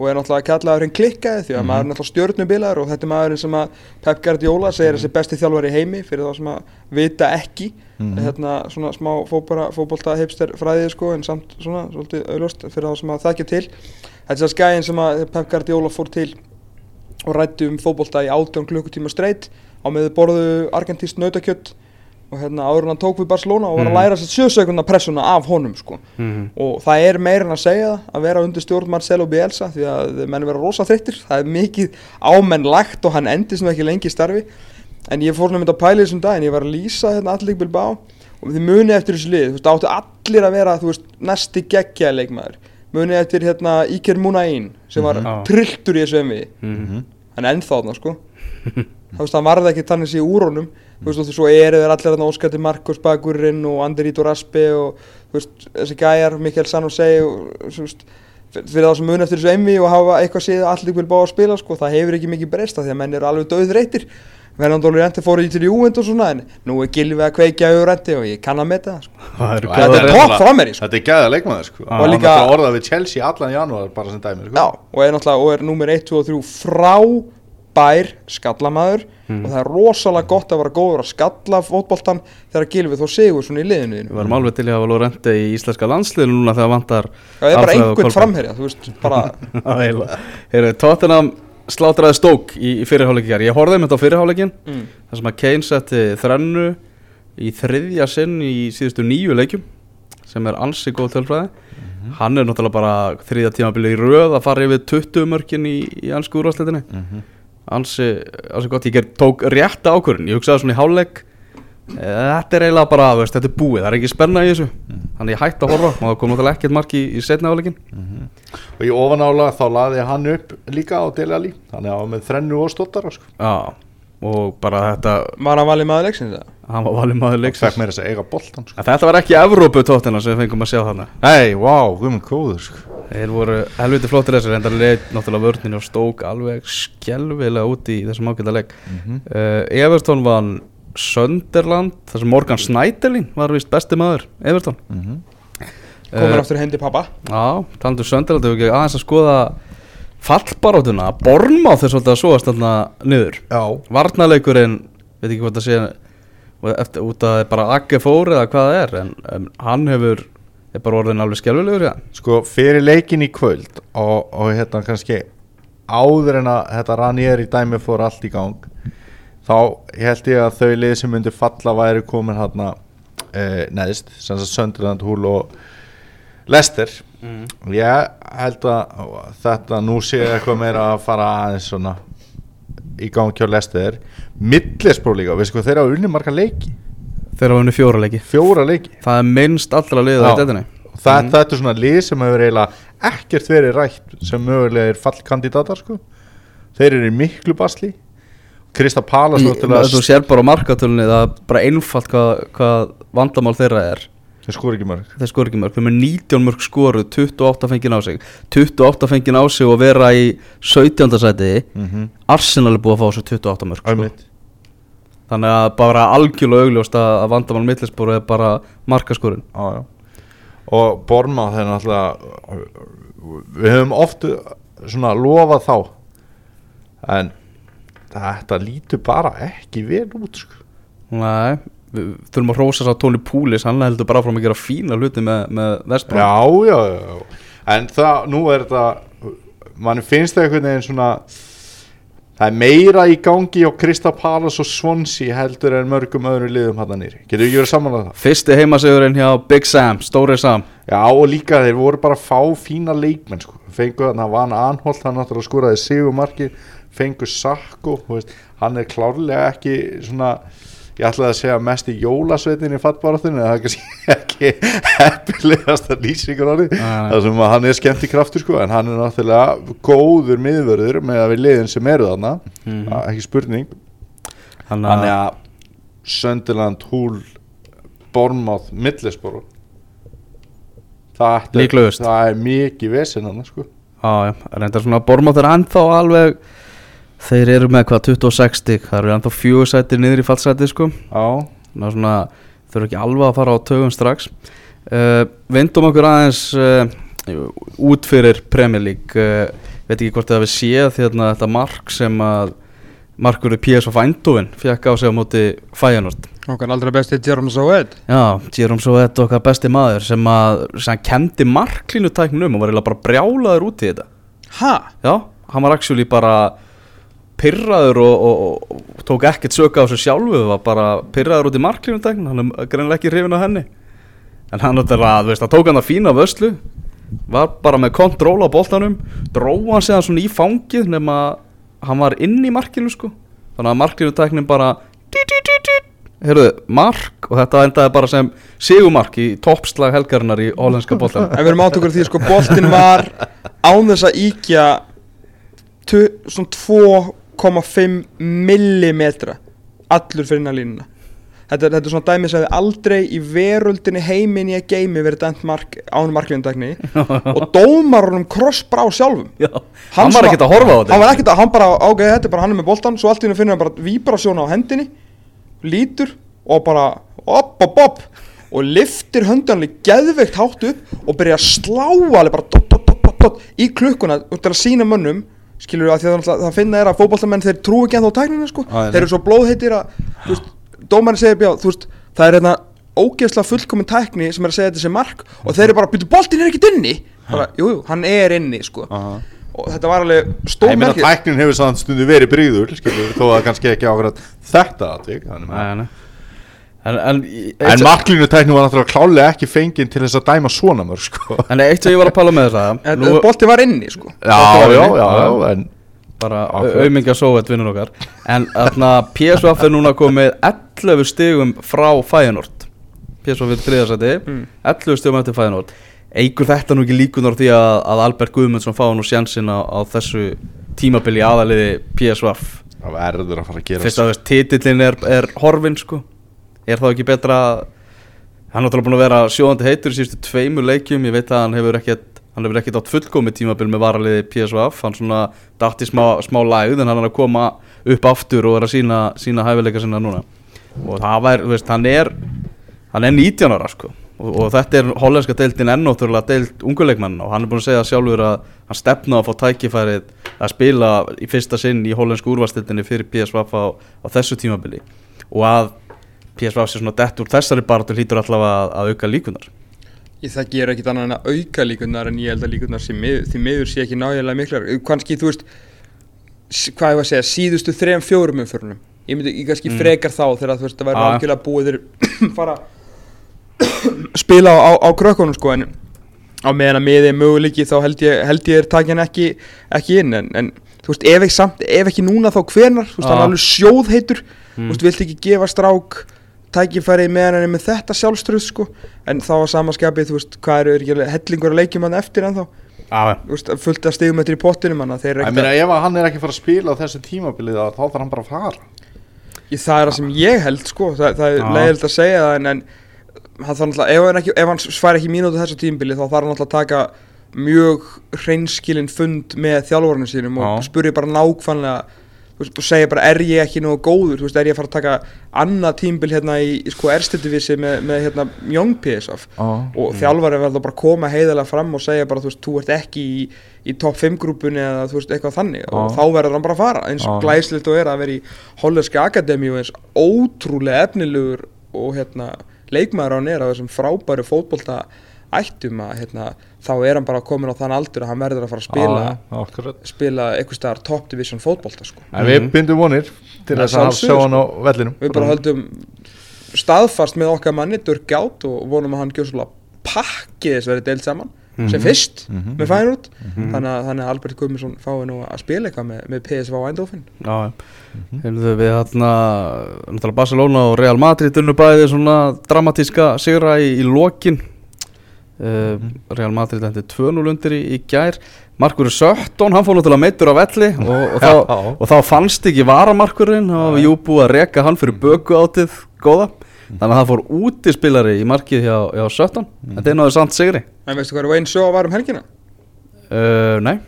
og er náttúrulega kallaður hinn klikkaði því að maður er náttúrulega stjórnubilar og þetta er maðurinn sem að Pep Guardiola segir þessi besti þjálfari í heimi fyrir þá sem að vita ekki Mhm. hérna svona smá fótbara, fótbolta hipster fræðið sko en samt svona svolítið auðlust fyrir þá sem að þekkja til. Þetta er þess gæðin sem að Pep Guardiola fór til og rætti um fótbolta í 18 klukkutíma streitt á með borðu argentíst nautakjött og hérna áður hann tók við Barcelona og var að Mhm. læra sér 7 sekundar pressuna af honum sko. Mm. og það er meira en að segja það að vera undir stjórn Marcelo Bielsa því að menn vera rosa þreyttir. Það er mikið ámenn lagt og hann endist nú ekki lengi í starfi. En ég fór nefnd að pæla þessum dag en ég var að lýsa hérna allir Bilbao. Og þið munið eftir þessu lið þú veist, áttu allir að vera þú veist, næsti geggja leikmaður. Munið eftir hérna Iker Munain sem var Mhm. Já. trilltur í þessu þú veist, og svo eru þeir allir þarna Óskar til Marcos Bagurinn og Anderito Raspe og þú veist, þessi gæjar, Mikael Sanosei og þú veist, fyr- fyrir þá sem mun eftir þessu emmi og hafa eitthvað séð allir vil bá að spila sko, það hefur ekki mikið breyst af því að menn eru alveg döð reytir Fernando Llorente fór í til Júvend og svona en nú er Gilvi að kveikja auður rendi og ég kann að meta það sko. það Þetta er topp nefnilega- framherji, sko. Þetta er gæða leikmaður sko. Og Og líka- orðað við Chelsea allan janúar bara sem dæmi sko. Já, og er náttúrulega, og er númer 1, 2 og 3 frábær skallamaður Mm. og það er rosalega gott að vera góður að skalla fótboltan þegar Gilvi þó sigur svona í liðinu Við varum alveg til að hafa Lorente í íslenska landsliðinu núna þegar vantar Það er bara einhvern framherja, þú veist, bara Heyrðu, Tottenham slátraði stók í, í fyrirháleikjar Ég horfði með þetta á fyrirháleikin mm. þar sem að Kane setti þrennu í þriðja sinn í síðustu nýju leikjum sem er ansi góð tölfræði. Hann er náttúrulega bara þriðja tímabili í röð að fara yfir 20 mörkin í, í ansku úrvarsleitinni Mhm. Ansi, ansi gott, ég ger, tók rétt ákvörðin ég hugsaði svona í hálfleik eh, þetta er eiginlega bara, þú veist, þetta er búið. Það er ekki spenna í þessu, þannig ég hætti að horfa. Og það kom náttúrulega ekkert mark í, í setna áleikin Og í ofanála þá laði hann upp líka á Dele Alli. Þannig að hann var með þrennu og stóttar sko. já, og bara þetta Var hann valið maður leiksins það? hann var valið maður Fekk leiksins meira þess að eiga boltan sko. En þetta var ekki Evrópu tóttina sem við fengum að sjá þarna. Nei, vá, Þeir voru helviti flottir þessir en það leitt náttúrulega vörninn og stók alveg skelvilega út í þessum ágæta leik Mhm. uh, Everton vann Sönderland þar sem Morgan Snæderlin var vist besti maður Everton. Mhm. Komur Eh, aftur heim til pappa Já, talandu Sönderland hefur ekki aðeins að skoða fallbarátuna Bornmáð svolítið að svoast þarna niður. Já. Varnaleikurinn, veit ekki hvað það sé eftir, út að það er bara Agge fór eða hvað það er en um, hann hefur er bara orðin alveg skelvilegur ja. Sko fyrir leikin í kvöld og, og hérna kannski áður en að þetta Ranieri dæmi fór allt í gang þá held ég að þau lið sem myndir falla væri komin hérna eh, neðst, sem sagt Sönderland, Húl og Lester mm. ég held að þetta nú sé eitthvað meira að fara aðeins svona í gang hjá Lester Millisbró líka, veistu hvað þeir hafa unni marga leiki Þeir hafa unni fjóra leiki fjóra leiki Það er minnst allra liða í deildinni Það, Mhm. þetta er svona lið sem hefur eiginlega ekkert verið rætt sem mögulega er fallkandidatar sko. þeir eru miklu basli Krista náttúrulega Þú sér bara á markatölunni það er bara einfalt hvað, hvað vandamál þeirra er þeir skor ekki mörg Þeir skor ekki mörg, þeir með 19 mörg skoru 28 fengið á sig 28 fengið á sig og vera í 17. sæti mm -hmm. Arsenal er búið að fá svo 28 mörg sko. Þannig að bara algjörlega augljóst að vandamál millisbúru er bara markaskorun Já, já. og Borma þeir náttúrulega við höfum oft svona lofað þá en þetta lítur bara ekki vel út sko. Nei, við þurfum að hrósa þess að Tony Poulis hann heldur bara frá að gera fína hluti með, með Vestbró já, já, já en það, nú er þetta mann finnst það einhvern veginn svona það er meira í gangi á Krista Palace og Swansea heldur en mörgum öðrum liðum hann að nýri getur ekki verið saman að það? Fyrsti heimasegurinn hjá Big Sam, Stóri Sam Já og líka þeir voru bara að fá fína leikmenn sko. fengu þarna Van Anholt hann náttúrulega skoraði sigumarki fengu Sakko, hann er klárlega ekki svona ég ætlaði að segja mest í jólasveitin í fattbáratunni það er kannski ekki heppilegast að Nei, nei. það sem að hann er skemmt í kraftur sko en hann er náttúrulega góður miðvörður með að við liðin sem eru þarna Mhm. ekki spurning Þannig Þannig að að Sönderland, Húl Bormáð, Middlesboro Það, það er mikið vesen hann sko. Já, já, reyndar svona Bormátt er ennþá alveg Þeir eru með hvað 26 stig. Það eru ennþá fjögursættir niður í fallsæti sko. Ná svona Þau eru ekki alveg að fara á tögum strax. Uh, Vindum okkur aðeins uh, Út fyrir Premier League. Uh, Veit ekki hvort það við séð Þérna þetta mark sem að Markur í PS of Eindhoven Fekk á sig á móti Fæjanort Okkar aldrei besti Jerome Zoed Já, Jerome Soet okkar besti maður sem að sem kendi marklínu tæknum og var eiginlega bara brjálaður út í þetta. Ha? Já, hann var actually bara pyrraður og, og, og tók ekkert söka á sig sjálfu var bara pyrraður út í marklínu tæknum hann er greinlega ekki hrifin á henni. En hann þú veist, tók hann að fína vöslu var bara með kontról á boltanum dróð hann sig svona í fangið nema hann var inn í markinu sko. Þannig að marklínu tæknum bara Heyrðu, mark og þetta endaði bara sem sigumark í toppslag helgarinnar í hollenska boltan En við erum átt okkur því sko boltinn var án þess að íkja svona 2,5 millimetra allur fyrir innan línuna. Þetta, þetta er svona dæmi sem hefði aldrei í veröldinni heimin í að geimi verið dæmt mark án marklíðundagni og dómarunum krossbrá sjálfum. Já, hann, var ekkert að horfa á þetta. hann var ekkert að, hann bara, ok, þetta er bara hann er með boltan svo allt í hennu finnur hann bara víbrasjón á hendinni lítur og bara op, op, op og liftir höndanlega geðveikt hátt upp og byrja að slá alveg bara dot, dot, dot, í klukkuna og til að sína mönnum skilur við að því að það, það finna er að fótballtamenn þeir trú ekki ennþá á tæknina sko. Ég þeir eru svo blóðheitir að þú veist, dómarinn segir bjá, þú veist, það er hérna ógeðslega fullkomin tækni sem er að segja þetta sem mark og þeir eru bara, byrju, boltinn er ekkert inni. Bara, jú, jú, hann er inni sko. Aha. og þetta var alveg Ég meina stórmerkið tæknin hefur samt stundu verið bríður skilur, þó að kannski ekki ákveðat þetta atvik þannig að- Nei, nei. En, en, En marklínu tæknin var náttúrulega klálega ekki fenginn til þess að dæma svona mörg sko. en eitt sem ég var að pæla með það En nú, bolti var inni sko. Já, já, já, já, en bara Akkurat. auðmingja sóvet vinnur okkar. En þarna PSV er núna komið 11 stigum frá Fæjanort PSV fyrir þriðarsæti Mm. 11 stigum eftir Fæjanort eigur þetta nú ekki líkunar því að, að Albert Guðmundsson fá nú sjansinn á, á þessu tímabili aðaliði PSV það verður að fara að gera fyrst að veist titillin er, er horfin sko er þá ekki betra hann er náttúrulega búin að vera sjóðandi heitur í síðustu tveimur leikjum. Ég veit að hann hefur ekkert hann hefur ekkert átt fullkomið tímabil með varaliði PSV hann svona dætt í smá, smá lægð en hann er að koma upp aftur og er að sína, sína hæfileika sinna núna. Og það væri, þú veist, hann er hann er 19 ára sko. Og, og þetta er hollenska deildin enn náttúrulega deild unguleikmann og hann er búin að segja sjálfur að hann stefna að fá tækifærið að spila í fyrsta sinn í hollensku úrvastildinni fyrir PSV á, á þessu tímabili. Og að PSV sé svona dett úr þessari baratu hlýtur allavega að, að auka líkunar Ég það ger ekkit annað en að auka líkunar en ég held að líkunar sem mið, því miður sé ekki nájægilega miklar. Kannski þú veist hvað ég var að segja, síðustu þrejum fjórum umförunum ég myndi ég kannski Mm. frekar þá þegar þú veist Já, já. algjörlega búið þeir fara spila á, á, á krökkunum sko en á meðan að miðið er möguleiki þá held ég, held ég er takin ekki, ekki inn en, en þú veist ef ekki, samt, ef ekki núna þá hvenar þú veist hann er alveg sjóðheitur. Mm. þú veist vilt ekki gefa strák tækifæri meðan hann er með þetta sjálfströð sko. En þá að samaskapið þú veist hvað eru er hellingur að leikjum hann eftir en þá veist fullt að stigum eftir í pottinum hann Ég meina ef hann er ekki fara að spila á þessu tímabilið þá þarf hann bara að fara. Í það er það sem ég held sko. Það, það er leiðilegt að segja það en, en hann ef hann, ekki, ef hann svar ekki mínútu þessu tímbili þá þarf hann náttúrulega að taka mjög hreinskilin fund með þjálfurinn sínum og spurja bara nákvæmlega og segja bara er ég ekki nógu góður, veist, er ég að fara að taka annað tímbil hérna í, í sko erstendivisi með, með hérna Young PSF og þjálfari verður bara að koma heiðalega fram og segja bara, þú veist, þú ert ekki í, í topp 5 grúpunni eða þú veist, eitthvað þannig. Og Já. þá verður hann bara að fara eins og Já. glæslegt og er að vera í hollenski akademíu eins ótrúlega efnilegur og hérna leikmaður á hann er á þessum frábæru fótbolta ættum að hérna, þá er hann bara komin á þann aldur að hann verður að fara að spila akkurat. spila eitthvað staðar top division fótbolta sko. En við bindum vonir til Að þess að sjá hann á vellinum. Við bara höldum staðfast með okkar manni Dirk Gjátt og vonum að hann gjör svolítið pakki þess verið deilt saman sem fyrst Mhm. með Feyenoord. Þannig, að, þannig að Albert Guðmundsson fái nú að spila eitthvað með, með PSV á Eindhoven. Já, já. Heyrðu, við hérna, náttúrulega Barcelona og Real Madrid unnu bæði svona dramatíska sigra í, í lokin uh, Real Madrid endi 2-0 undir í, í gær. Markur Söttón, hann fór náttúrulega meittur á velli og, og, þá, og þá fannst ekki varamarkurinn. Og jú búið að reka hann fyrir böku átið góða. Þannig að það fór útispilari í markið hjá, hjá Söttón en það er náður samt sigri. En veistu hvað er Wayne Shaw var um helgina? uh, Nei,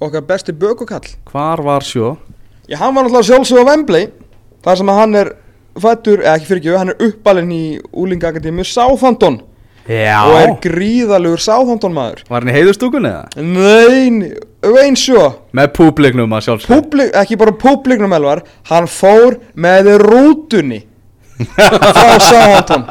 okkar besti bökukall. Hvar var sjó? Já, hann var náttúrulega sjálfsög á Wembley þar sem að hann er fættur, eða ekki fyrir ekki, hann er uppalinn í úlingakadími Southampton Já. Og er gríðalugur Southampton maður. Var hann í heiðustúkunni eða? Nein, Wayne Shaw Með públiknum að sjálfsög Publik, ekki bara publiknum elvar. Hann fór með rútunni frá Southampton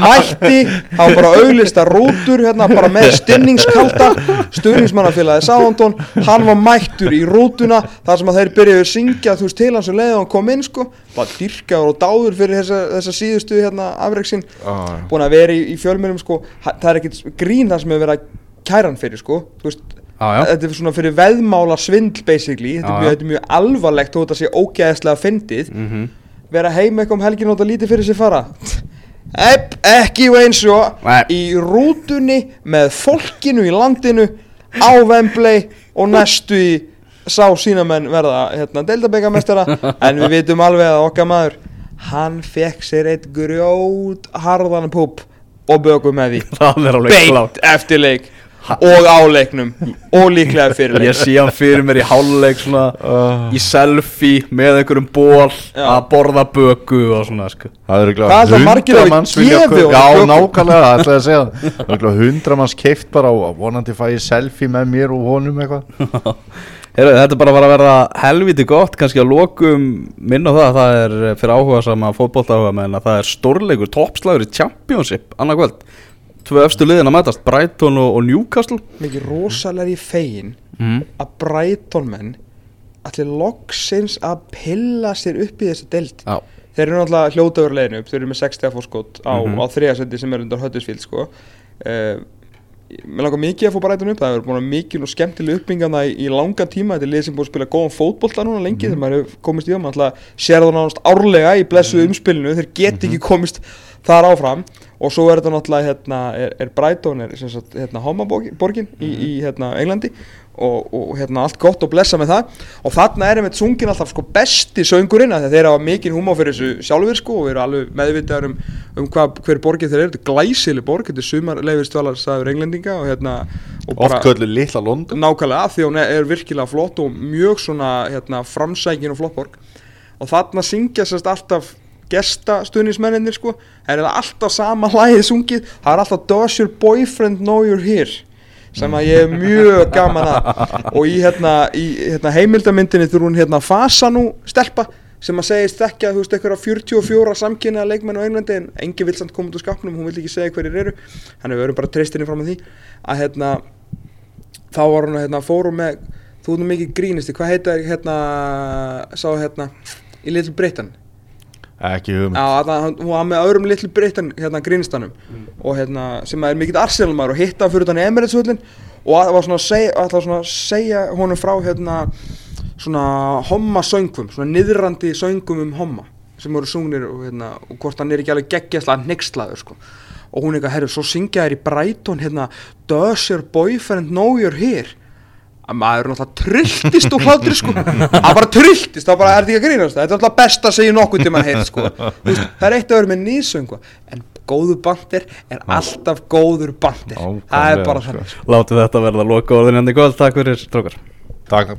mætti, hann bara auglista rútur hérna bara með stinningskalda. Stuðningsmannafélagi Southampton hann var mættur í rútuna þar sem að þeir byrjuðu að syngja þú veist til hans og leiði hann kom inn sko. Bara dyrkaður og dáður fyrir þessa, þessa síðustu hérna afreiksinn búin að vera í, í fjölmjölum sko. Það er ekkit grín það sem hefur verið að kæra hann fyrir sko. Þú veist já. þetta er svona fyrir veðmála svindl basically, þetta Já, er mjög, þetta er mjög alvarlegt þó þetta sé ógeðslega fyndið. Mhm. Vera heima eitthvað um helgin og þetta lítið fyrir sér fara? Epp, ekki eins og í rútunni með fólkinu í landinu á Wembley og næstu í sá sínamenn verða hérna deildabækamestara en við vitum alveg að okkar maður hann fekk sér eitt grjót harðan púp og bökum með því. Beint eftir leik og á leiknum. Og líklega fyrir leik Ég sé hann fyrir mér í háluleik svona Uh, Í selfie með einhverjum ból Já. Að borða böku og svona sko. Það eru Hvað ætla margir hafi gefið honum Já, nákvæmlega, það ætlaði að segja. Það Það er örugglega hundra manns keift bara og vonandi fæ ég selfie með mér og honum eitthvað. Heyrðu, þetta er bara að fara að verða helviti gott kannski að lokum minna það að það er eh, fyrir áhuga sama fótbolta áhuga menn að það er stórleikur, toppslagur í Championship annað kvöld, tvö efstu liðin að mætast Brighton og, og Newcastle. Mikið rosalega í fegin mm. að Brighton menn allir loksins að pilla sér upp í þessa deild. Já, þeir eru náttúrulega hljótaður leginu upp þeir eru með 60 fórskot á, Mhm. á þriðasendi sem er undan Huddersfield sko. uh, mér langar mikið að fá Brighton upp það hefur búin að mikil og skemmtileg uppbyggana í, í langan tíma. Þetta er lið sem búin að spila góðan fótbolta núna lengi þegar maður hefur komist í það. Maður alltaf sér það nánast árlega í blessuðu umspilinu. Þeir get ekki komist þar áfram. Og svo er þetta náttúrulega hérna, er, er Brighton er, sagt, hérna, homaborgin í, í hérna, Englandi. Og, og hérna, allt gott og blessa með það. Og þarna er einmitt sungin alltaf sko, besti söngurinn að þeir hafa mikinn húmá fyrir þessu sjálfur sko, og við erum alveg meðvitaðar um, um hvað, hver borgið þeir eru, þetta er glæsileg borg þetta er sumarleifistvalarstæður englendinga og hérna og Oft köllu litla London. Nákvæmlega af því hún er, er virkilega flott og mjög svona hérna, framsækin og flott borg. Og þarna syngja sérst alltaf gesta stuðnismenninir sko. Það er alltaf sama hlæðið sungið. Það er alltaf Does your boyfriend know you're here? Sem að ég er mjög gaman að. Og í hérna, í, hérna heimildamyndinni þurr hún hérna fasa nú stelpa sem að segist ekki að þú veist eitthvað 44 samkynna leikmenn á Englandi en engi vill samt koma út úr skapnum, hún vill ekki segja hverjir eru. Þannig við verum bara treystinni fram að því að hérna þá var hún að hérna, fórum með þú erum mikið grínisti, hvað heitir hérna sá hérna í Little Britain Ekki hugmynd. Já, þarna, hann- hún var með öðrum Little Britain hérna grínistanum. Og hérna sem er mikill Arsenal-maður og hitta fyrir þannig Emirates-völlin og það var svona að segja, ætla svona að segja honum frá hérna svona homma söngum, svona niðrandi söngum um homma sem voru sungnir og, hérna, og hvort hann er ekki alveg geggjastlega nextlaður sko. og hún eitthvað, herru, svo syngja þér í Brighton hérna, does your boyfriend know you're here að maður náttúrulega trilltist og hlátri sko. Að bara trilltist, þá bara er þetta ekki að grínast? Þetta er náttúrulega best að segja nokkuð til mann heilt sko. Þú veist, það er eitt að vera með nýsöngu en góður bandir er alltaf góður bandir það er bara sko. Láttu þetta verða loka orðin enn í kvöld, takk fyrir strókar. Takk